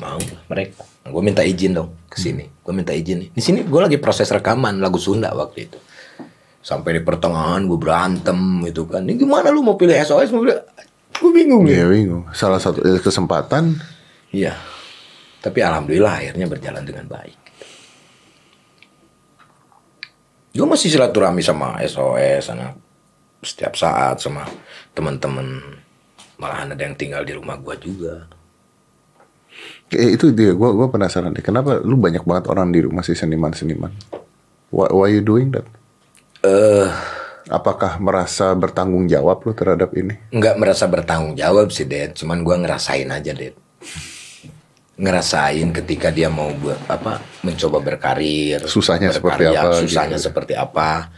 S1: Mau mereka. Gue minta izin dong ke sini. Gue minta izin nih. Di sini gue lagi proses rekaman lagu Sunda waktu itu. Sampai di pertengahan gue berantem gitu kan. Ini gimana lu mau pilih SOS mau pilih gue bingung ya
S2: Iya bingung. Salah satu eh, kesempatan.
S1: Iya. Tapi alhamdulillah akhirnya berjalan dengan baik. Gue masih silaturahmi sama SOS, anak setiap saat sama teman-teman. Malahan ada yang tinggal di rumah gue juga.
S2: Eh, itu dia, gua gua penasaran deh. Kenapa lu banyak banget orang di rumah sih seniman-seniman? Why, why you doing that?
S1: Eh,
S2: Apakah merasa bertanggung jawab lu terhadap ini?
S1: nggak merasa bertanggung jawab sih, Ded. Cuman gue ngerasain aja, Ded. Ngerasain ketika dia mau buat apa mencoba berkarir,
S2: Susahnya seperti
S1: berkarya,
S2: apa,
S1: susahnya
S2: gitu.
S1: seperti apa.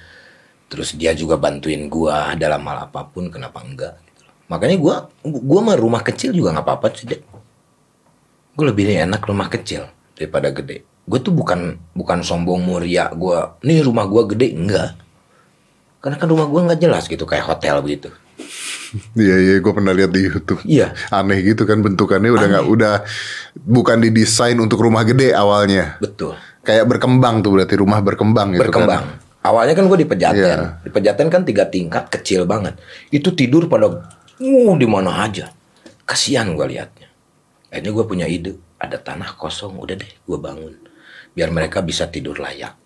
S1: Terus dia juga bantuin gua dalam hal apa pun, kenapa enggak? gitu loh. Makanya gua gua mah rumah kecil juga nggak apa-apa sih, Dek. Gue lebih enak rumah kecil daripada gede. Gue tuh bukan bukan sombong muria gua. Nih rumah gua gede enggak. Karena kan rumah gua nggak jelas gitu kayak hotel begitu.
S2: Iya iya gue pernah lihat di YouTube.
S1: Iya.
S2: Aneh gitu kan bentukannya udah nggak udah bukan didesain untuk rumah gede awalnya.
S1: Betul.
S2: Kayak berkembang tuh berarti rumah berkembang gitu
S1: berkembang.
S2: kan.
S1: Awalnya kan gue di Pejaten.
S2: Iya.
S1: Di Pejaten kan tiga tingkat kecil banget. Itu tidur pada uh di mana aja. Kasihan gue liatnya. Akhirnya gue punya ide. Ada tanah kosong. Udah deh gue bangun. Biar mereka bisa tidur layak.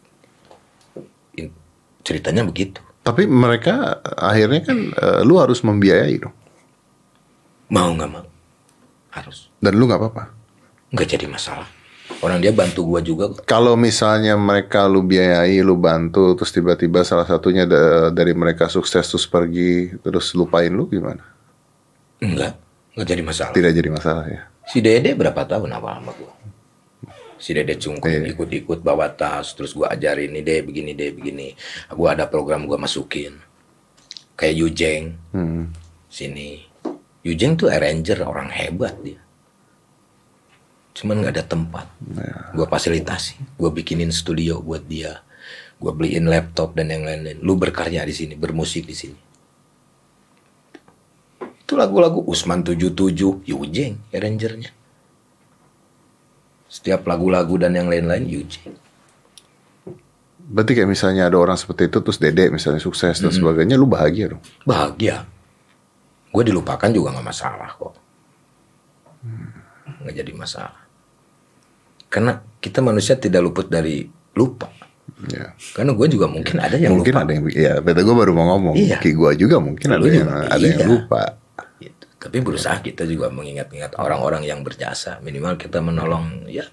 S1: In- Ceritanya begitu.
S2: Tapi mereka akhirnya kan eh, lu harus membiayai dong.
S1: Mau nggak mau. Harus.
S2: Dan lu nggak apa-apa.
S1: Nggak jadi masalah. Orang dia bantu gue juga.
S2: Kalau misalnya mereka lu biayai, lu bantu, terus tiba-tiba salah satunya da- dari mereka sukses terus pergi, terus lupain lu gimana?
S1: Enggak. Nggak jadi masalah.
S2: Tidak jadi masalah ya.
S1: Si Dede berapa tahun apa sama gue? Si Dede cungkung
S2: Iya.
S1: ikut-ikut bawa tas, terus gue ajarin nih deh begini deh begini. Gue ada program gue masukin. Kayak Yujeng
S2: Hmm.
S1: sini. Yujeng tuh arranger orang hebat dia. Cuman nggak ada tempat.
S2: Ya.
S1: Gue fasilitasi, gue bikinin studio buat dia. Gue beliin laptop dan yang lain-lain. Lu berkarya di sini, bermusik di sini. Itu lagu-lagu Usman 77, Yujeng arrangernya. Setiap lagu-lagu dan yang lain-lain Yujeng.
S2: Berarti kayak misalnya ada orang seperti itu, terus dede misalnya sukses dan sebagainya, lu bahagia dong.
S1: Bahagia. Gue dilupakan juga nggak masalah kok. Nggak jadi masalah. Karena kita manusia tidak luput dari lupa.
S2: Ya.
S1: Karena gue juga mungkin ada yang
S2: mungkin
S1: lupa.
S2: ada yang, ya, beta gue baru mau ngomong.
S1: Iya.
S2: Ki gue juga mungkin ada
S1: Lu
S2: yang
S1: juga,
S2: ada yang
S1: iya.
S2: lupa.
S1: Gitu. Tapi berusaha kita juga mengingat-ingat orang-orang yang berjasa. Minimal kita menolong ya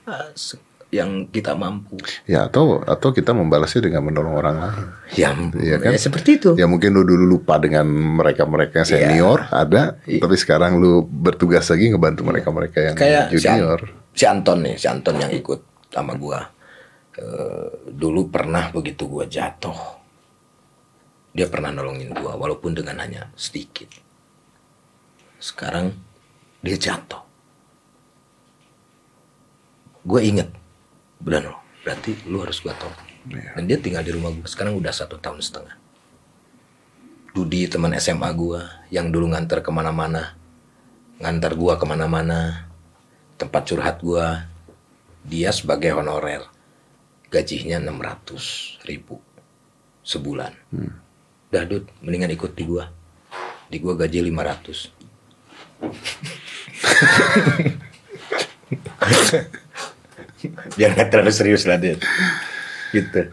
S1: yang kita mampu.
S2: Ya atau atau kita membalasnya dengan menolong orang lain.
S1: Ya,
S2: Iya kan?
S1: ya seperti itu.
S2: Ya mungkin lu dulu lupa dengan mereka-mereka yang
S1: Iya.
S2: senior ada, tapi sekarang lu bertugas lagi ngebantu mereka-mereka yang
S1: Kayak si, An-
S2: junior.
S1: si Anton nih, si Anton yang ikut sama gua. Eh, dulu pernah begitu gua jatuh. Dia pernah nolongin gua walaupun dengan hanya sedikit. Sekarang dia jatuh. Gue inget, benar loh. Berarti lu harus gua tolong.
S2: Iya.
S1: Dan dia tinggal di rumah gua sekarang udah satu tahun setengah. Dudi teman SMA gua yang dulu nganter ke mana-mana, ngantar gua ke mana-mana, tempat curhat gua, dia sebagai honorer, gajinya 600 ribu sebulan. Udah Dud, mendingan ikut di gua. Di gua gaji 500. Nggak terlalu serius lah dia. Gitu.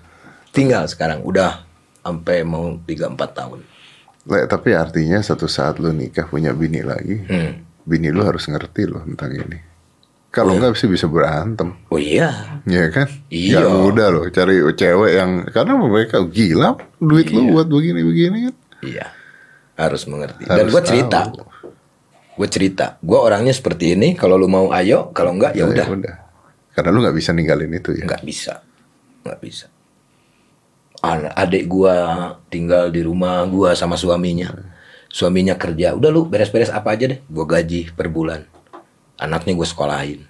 S1: Tinggal sekarang udah sampai mau 3-4 tahun.
S2: Le, tapi artinya satu saat lu nikah punya bini lagi,
S1: Hmm.
S2: bini lu harus ngerti loh tentang ini. Kalau nggak sih bisa berantem,
S1: Oh iya,
S2: ya kan?
S1: Iya.
S2: Nggak mudah loh cari cewek yang karena mereka gila duit lu buat begini-begini kan.
S1: Iya, harus mengerti. Dan
S2: Harus
S1: gue cerita, gue cerita, gue orangnya seperti ini. Kalau lu mau ayo, kalau enggak ya udah,
S2: Karena lu nggak bisa ninggalin itu ya.
S1: nggak bisa, nggak bisa. An- Adik gue tinggal di rumah gue sama suaminya, suaminya kerja. Udah lu beres-beres apa aja deh, gue gaji per bulan. Anaknya gue sekolahin.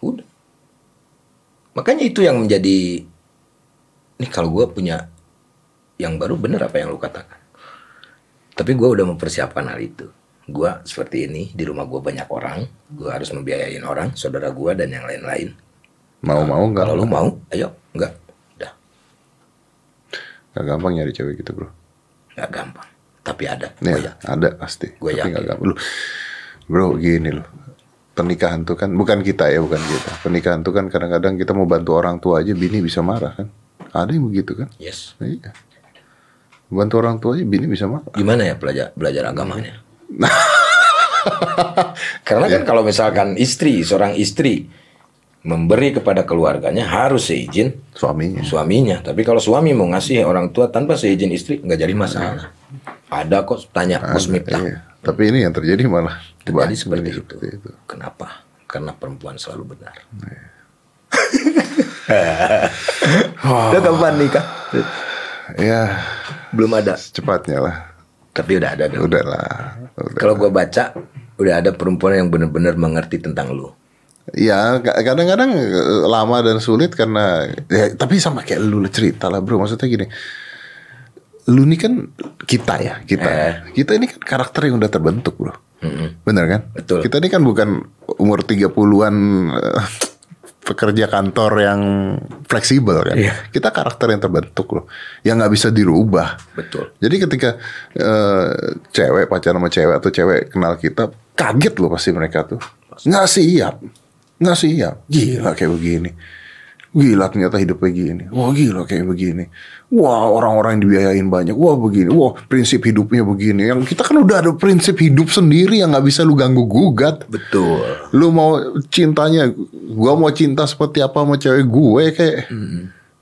S1: Udah. Makanya itu yang menjadi, nih kalau gue punya yang baru bener apa yang lu katakan. Tapi gue udah mempersiapkan hal itu. Gue seperti ini, di rumah gue banyak orang. Gue harus membiayain orang, saudara gue dan yang lain-lain.
S2: Mau-mau nggak?
S1: Kalau lu mau, ayo. Enggak. Udah.
S2: Nggak gampang nyari cewek gitu bro.
S1: Enggak gampang. Tapi ada.
S2: Ya,
S1: Gua
S2: ada pasti. Tapi
S1: yakin.
S2: nggak gampang. Lu, bro gini loh. Pernikahan tuh kan bukan kita ya bukan kita. Pernikahan tuh kan kadang-kadang kita mau bantu orang tua aja bini bisa marah kan. Ada yang begitu kan?
S1: Yes.
S2: Iya. Bantu orang tua aja bini bisa marah.
S1: Gimana ya belajar belajar agamanya? Karena kan kalau misalkan istri, seorang istri memberi kepada keluarganya harus seizin
S2: Suaminya.
S1: suaminya. Tapi kalau suami mau ngasih orang tua tanpa seizin istri nggak jadi masalah. Ada kok tanya Miftah.
S2: Iya. Tapi ini yang terjadi malah
S1: Terjadi seperti itu.
S2: itu.
S1: Kenapa? Karena perempuan selalu benar.
S2: Iya.
S1: Udah kapan nikah?
S2: Ya,
S1: Belum ada.
S2: cepatnya lah.
S1: Tapi udah ada dong.
S2: Udah lah.
S1: Kalau gua baca udah ada perempuan yang benar-benar mengerti tentang lu.
S2: Ya ka- kadang-kadang eh, lama dan sulit karena ya, tapi sama kayak lu cerita lah bro maksudnya gini lu ini kan kita ya kita
S1: Eh.
S2: kita ini kan karakter yang udah terbentuk bro bener kan
S1: Betul.
S2: kita ini kan bukan umur 30-an eh, pekerja kantor yang fleksibel kan?
S1: Iya.
S2: kita karakter yang terbentuk loh yang nggak bisa dirubah.
S1: Betul.
S2: jadi ketika eh, cewek pacaran sama cewek atau cewek kenal kita kaget loh pasti mereka tuh. Nggak siap. Nggak siap. Gila kayak begini gila ternyata hidupnya gini wah gila kayak begini. Wah orang-orang yang dibiayain banyak. Wah begini. Wah prinsip hidupnya begini. Yang kita kan udah ada prinsip hidup sendiri yang nggak bisa lu ganggu gugat.
S1: Betul.
S2: lu mau cintanya gua mau cinta seperti apa sama cewek gue kayak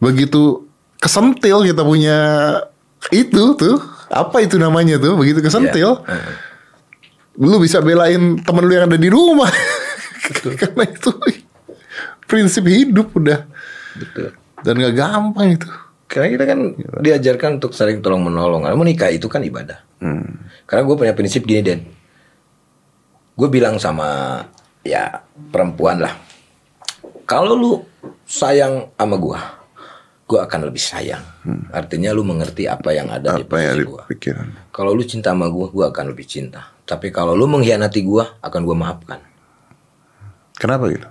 S2: begitu kesentil kita punya itu tuh. Apa itu namanya tuh? Begitu kesentil. Lu bisa belain temen lu yang ada di rumah. Karena itu prinsip hidup udah
S1: Betul.
S2: dan gak gampang itu
S1: Karena kita kan diajarkan untuk saling tolong menolong. Karena menikah itu kan ibadah. Karena gue punya prinsip gini Den. Gue bilang sama ya perempuan lah. Kalau lu sayang sama gue, gue akan lebih sayang. Artinya lu mengerti apa yang ada di
S2: apa di
S1: gue.
S2: pikiran
S1: Kalau lu cinta sama gue, gue akan lebih cinta. Tapi kalau lu mengkhianati gue, akan gue maafkan.
S2: kenapa gitu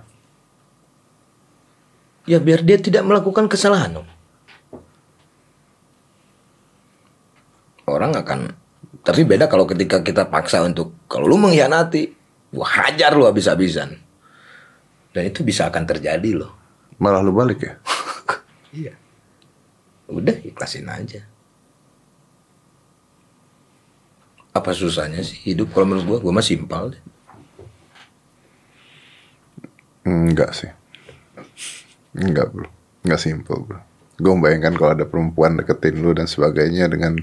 S1: Ya biar dia tidak melakukan kesalahan. Om. Orang akan tapi beda kalau ketika kita paksa untuk kalau lu mengkhianati, gua hajar lu habis-habisan. Dan itu bisa akan terjadi loh.
S2: malah lu balik ya
S1: Iya. Udah ikhlasin aja. Apa susahnya sih hidup kalau menurut gua, gua mah simpel deh.
S2: Enggak sih. Enggak bro. Enggak simple bro. Gue membayangkan kalau ada perempuan deketin lu dan sebagainya dengan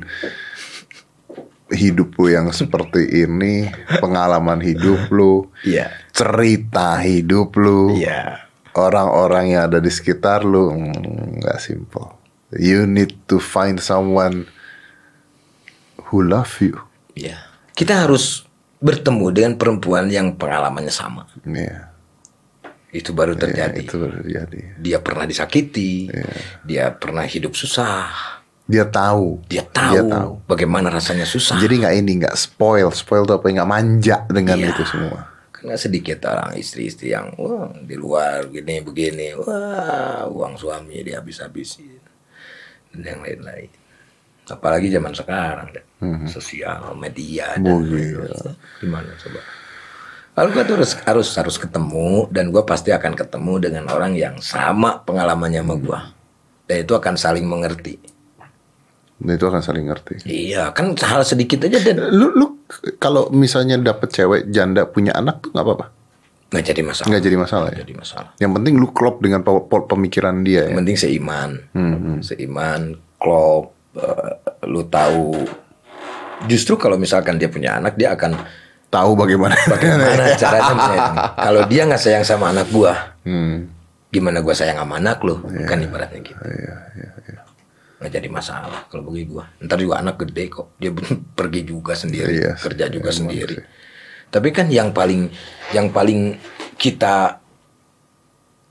S2: hidup lu yang seperti ini, pengalaman hidup lu,
S1: Iya.
S2: cerita hidup lu,
S1: Iya.
S2: orang-orang yang ada di sekitar lu, mm, nggak simple. You need to find someone who love you.
S1: Iya. Kita harus bertemu dengan perempuan yang pengalamannya sama.
S2: Iya.
S1: Itu baru
S2: Iya,
S1: terjadi.
S2: itu baru terjadi.
S1: Dia pernah disakiti,
S2: Iya.
S1: dia pernah hidup susah,
S2: Dia tahu.
S1: dia tahu, bagaimana rasanya susah.
S2: Jadi nggak ini nggak spoil, spoil tuh apa nggak manja dengan
S1: Iya.
S2: itu semua.
S1: Karena sedikit orang istri-istri yang wah di luar begini begini, wah uang suami dia habis-habisin dan yang lain-lain. Apalagi zaman sekarang, deh. sosial media dan
S2: Oh,
S1: gimana coba? Lalu gue tuh harus harus harus ketemu dan gue pasti akan ketemu dengan orang yang sama pengalamannya sama gue dan itu akan saling mengerti.
S2: Dan itu akan saling ngerti.
S1: Iya kan hal sedikit aja dan
S2: Lu lu kalau misalnya dapet cewek janda punya anak tuh nggak apa-apa.
S1: nggak jadi masalah.
S2: Nggak jadi masalah ya.
S1: Jadi masalah.
S2: Yang penting lu klop dengan pemikiran dia ya.
S1: Yang penting seiman,
S2: Hmm,
S1: seiman, klop, eh, lu tahu. Justru kalau misalkan dia punya anak, dia akan
S2: Tahu bagaimana.
S1: bagaimana caranya. Kalau dia nggak sayang sama anak gua,
S2: Hmm.
S1: gimana gua sayang sama anak lu? Kan ibaratnya gitu.
S2: Iya, iya, iya.
S1: Nggak jadi masalah kalau bagi gua. Ntar juga anak gede kok, dia pergi juga sendiri,
S2: Iya,
S1: kerja juga
S2: emang
S1: sendiri.
S2: sih.
S1: Tapi kan yang paling yang paling kita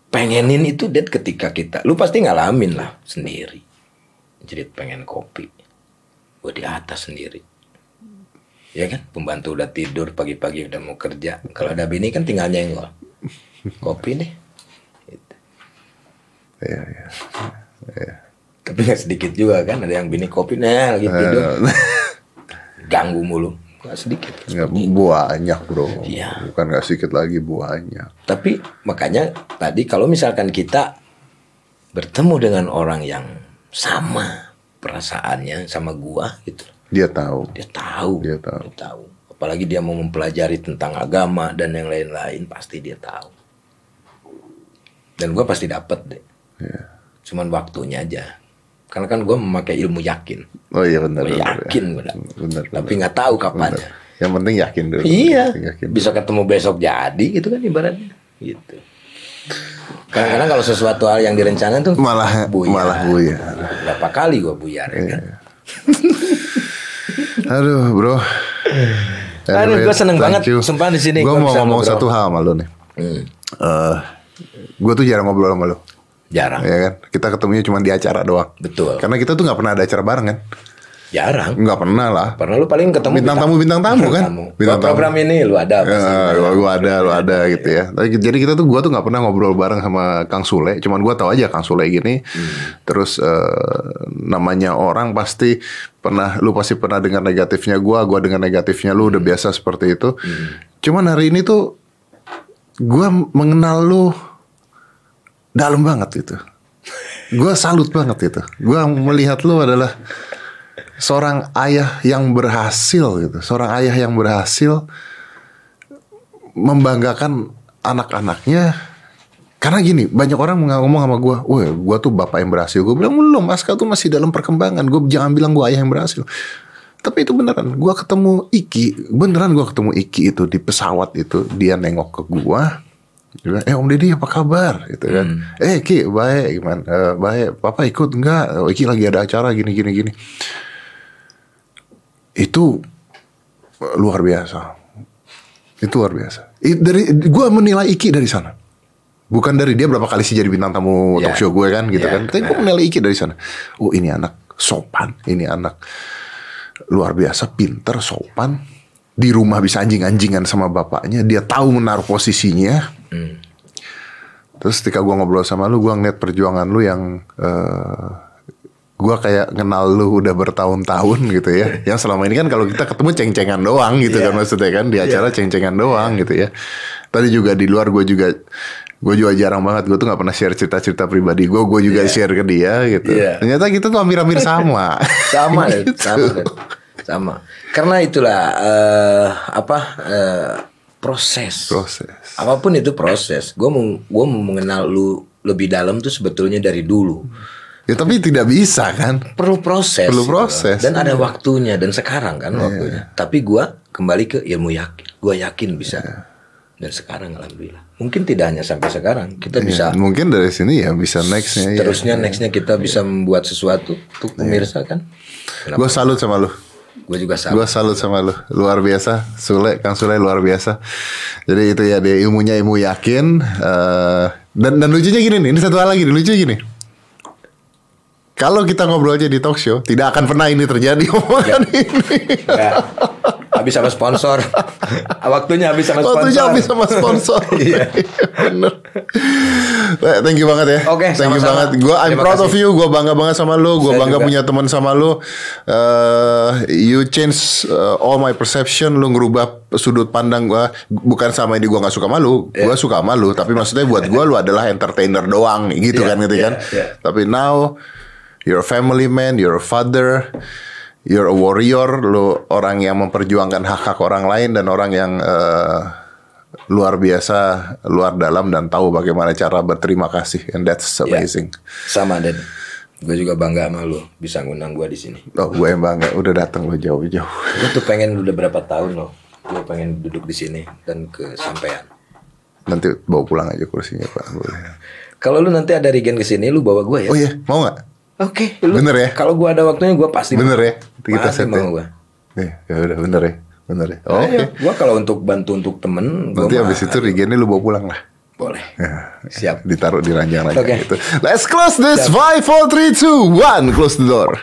S1: pengenin itu Dad ketika kita lu pasti ngalamin lah sendiri jadi pengen kopi gue di atas sendiri ya kan pembantu udah tidur pagi-pagi udah mau kerja kalau ada bini kan tinggal nyenggol kopi deh Gitu.
S2: Iya, iya.
S1: tapi nggak sedikit juga kan ada yang bini kopi nah lagi tidur ganggu mulu nggak sedikit
S2: Nggak, banyak bro.
S1: Iya.
S2: Bukan nggak sedikit lagi banyak.
S1: Tapi makanya tadi kalau misalkan kita bertemu dengan orang yang sama perasaannya sama gua gitu.
S2: Dia tahu.
S1: Dia tahu.
S2: Dia tahu.
S1: tahu. Apalagi dia mau mempelajari tentang agama dan yang lain-lain pasti dia tahu. Dan gua pasti dapet deh.
S2: Iya.
S1: Cuman waktunya aja. Karena kan gua memakai ilmu yakin.
S2: Oh iya benar.
S1: Gua
S2: benar,
S1: yakin
S2: ya.
S1: benar.
S2: Benar.
S1: Tapi nggak tahu kapannya.
S2: benar. Yang penting yakin dulu.
S1: Iya.
S2: Yakin.
S1: Bisa ketemu besok jadi gitu kan ibaratnya. Gitu. Kadang-kadang kalau sesuatu hal yang direncanakan tuh
S2: Malah malah buyar.
S1: Berapa kali gua buyar ya kan?
S2: Aduh, bro.
S1: Aduh, gua seneng banget, sumpah di sini
S2: Gue mau ngomong
S1: ngobrol.
S2: satu hal sama lu nih.
S1: Hmm,
S2: Eh, gue tuh jarang ngobrol sama lu.
S1: jarang.
S2: Ya kan? Kita ketemunya cuma di acara doang.
S1: Betul.
S2: Karena kita tuh nggak pernah ada acara bareng kan?
S1: Jarang.
S2: Nggak pernah lah.
S1: Pernah lu paling ketemu
S2: Bintang tamu, bintang tamu kan?
S1: Tamu.
S2: Bintang
S1: Gua program ini lu ada pasti.
S2: Ya, lu, lu ada, lu ada gitu ya. Tapi, jadi kita tuh, gua tuh nggak pernah ngobrol bareng sama Kang Sule. Cuman gua tahu aja Kang Sule gini. Terus eh, namanya orang pasti pernah, lu pasti pernah dengar negatifnya gua, gua dengar negatifnya lu. Udah biasa seperti itu. Cuman hari ini tuh gua mengenal lu dalam banget itu. Gua salut banget itu. Gua melihat lu adalah seorang ayah yang berhasil gitu, seorang ayah yang berhasil membanggakan anak-anaknya. Karena gini, banyak orang ngomong sama gue, wah, gue tuh bapak yang berhasil. Gue bilang belum, Aska tuh masih dalam perkembangan. Gue jangan bilang gue ayah yang berhasil. Tapi itu beneran, gue ketemu Iki, beneran gue ketemu Iki itu di pesawat itu, dia nengok ke gue. Dia eh Om Deddy apa kabar? Gitu kan. Eh Ki, baik gimana? "Eh, baik, Papa ikut enggak? Oh, Iki lagi ada acara gini gini gini itu luar biasa. Itu luar biasa. I- dari gue menilai Iki dari sana. Bukan dari dia berapa kali sih jadi bintang tamu
S1: Ya.
S2: talk show gue kan gitu
S1: Ya.
S2: kan. Tapi gue menilai Iki dari sana. Oh ini anak sopan, ini anak luar biasa, pinter, sopan. Di rumah bisa anjing-anjingan sama bapaknya. Dia tahu menaruh posisinya. Terus ketika gue ngobrol sama lu, gue ngeliat perjuangan lu yang eh gue kayak kenal lu udah bertahun-tahun gitu ya. Yang selama ini kan kalau kita ketemu ceng-cengan doang gitu
S1: Iya.
S2: kan maksudnya kan di acara ceng-cengan doang gitu ya. Tadi juga di luar gue juga gue juga jarang banget gue tuh nggak pernah share cerita-cerita pribadi gue gue juga share ke dia gitu
S1: Iya.
S2: ternyata kita tuh hampir-hampir sama
S1: sama.
S2: Gitu.
S1: sama Dan. sama karena itulah eh, apa eh, proses
S2: proses
S1: apa pun itu proses gue mau gue mau mengenal lu lebih dalam tuh sebetulnya dari dulu
S2: ya tapi tidak bisa kan?
S1: Perlu proses
S2: Perlu
S1: gitu.
S2: proses,
S1: dan ada waktunya dan sekarang kan waktunya. Tapi gue kembali ke ilmu yakin gue yakin bisa. Dan sekarang alhamdulillah. Mungkin tidak hanya sampai sekarang kita bisa
S2: Ya, mungkin dari sini ya bisa nextnya ya.
S1: terusnya nextnya kita bisa membuat sesuatu untuk pemirsa kan?
S2: Gue salut sama lu.
S1: Gue juga sama
S2: Gue salut sama lu. Luar biasa. Sule Kang Sule luar biasa. Jadi itu ya dia ilmunya ilmu yakin eh, Dan dan lucunya gini nih Ini satu hal lagi nih Lucu gini Kalau kita ngobrol aja di talk show Tidak akan pernah ini terjadi Omongan ini
S1: Ya. Habis sama sponsor. Waktunya habis sama sponsor.
S2: Waktunya habis sama sponsor
S1: Iya.
S2: Bener Eh, Thank you banget ya
S1: Oke,
S2: Thank you
S1: sama-sama.
S2: banget Gue I'm
S1: Terima
S2: proud of
S1: kasih.
S2: you Gue bangga banget sama lu Gue
S1: Saya
S2: bangga
S1: juga.
S2: punya teman sama lu Eh, You change uh, all my perception Lu ngerubah sudut pandang gue Bukan sama ini gue gak suka malu. Gue suka sama lu Tapi maksudnya buat gue Lu adalah entertainer doang Gitu
S1: Iya,
S2: kan gitu
S1: iya,
S2: kan
S1: iya.
S2: Tapi now You're a family man You're a father You're a warrior Lu orang yang memperjuangkan hak-hak orang lain Dan orang yang eh, luar biasa, luar dalam dan tahu bagaimana cara berterima kasih and that's
S1: Ya.
S2: amazing.
S1: Sama Den. Gue juga bangga sama lu bisa ngundang gue di sini.
S2: Oh, gue yang bangga udah datang lo jauh-jauh.
S1: Gue tuh pengen udah berapa tahun loh. Gue pengen duduk di sini dan kesampaian.
S2: Nanti bawa pulang aja kursinya Pak. Boleh.
S1: Kalau lu nanti ada Regen ke sini, lu bawa gue ya.
S2: Oh iya, mau nggak?
S1: Oke, lu.
S2: Bener ya?
S1: Kalau gue ada waktunya, gue pasti.
S2: Bener ya? Kita set ya.
S1: gue.
S2: Eh, ya udah bener ya, bener ya. Oh, Oke.
S1: Ayo, gue kalau untuk bantu untuk temen,
S2: Nanti habis itu Rigennya lu bawa pulang lah.
S1: boleh.
S2: Ya,
S1: Siap.
S2: Ditaruh di ranjang-ranjang
S1: Oke.
S2: gitu. Let's close this. Five, four, three, two, one. Close the door.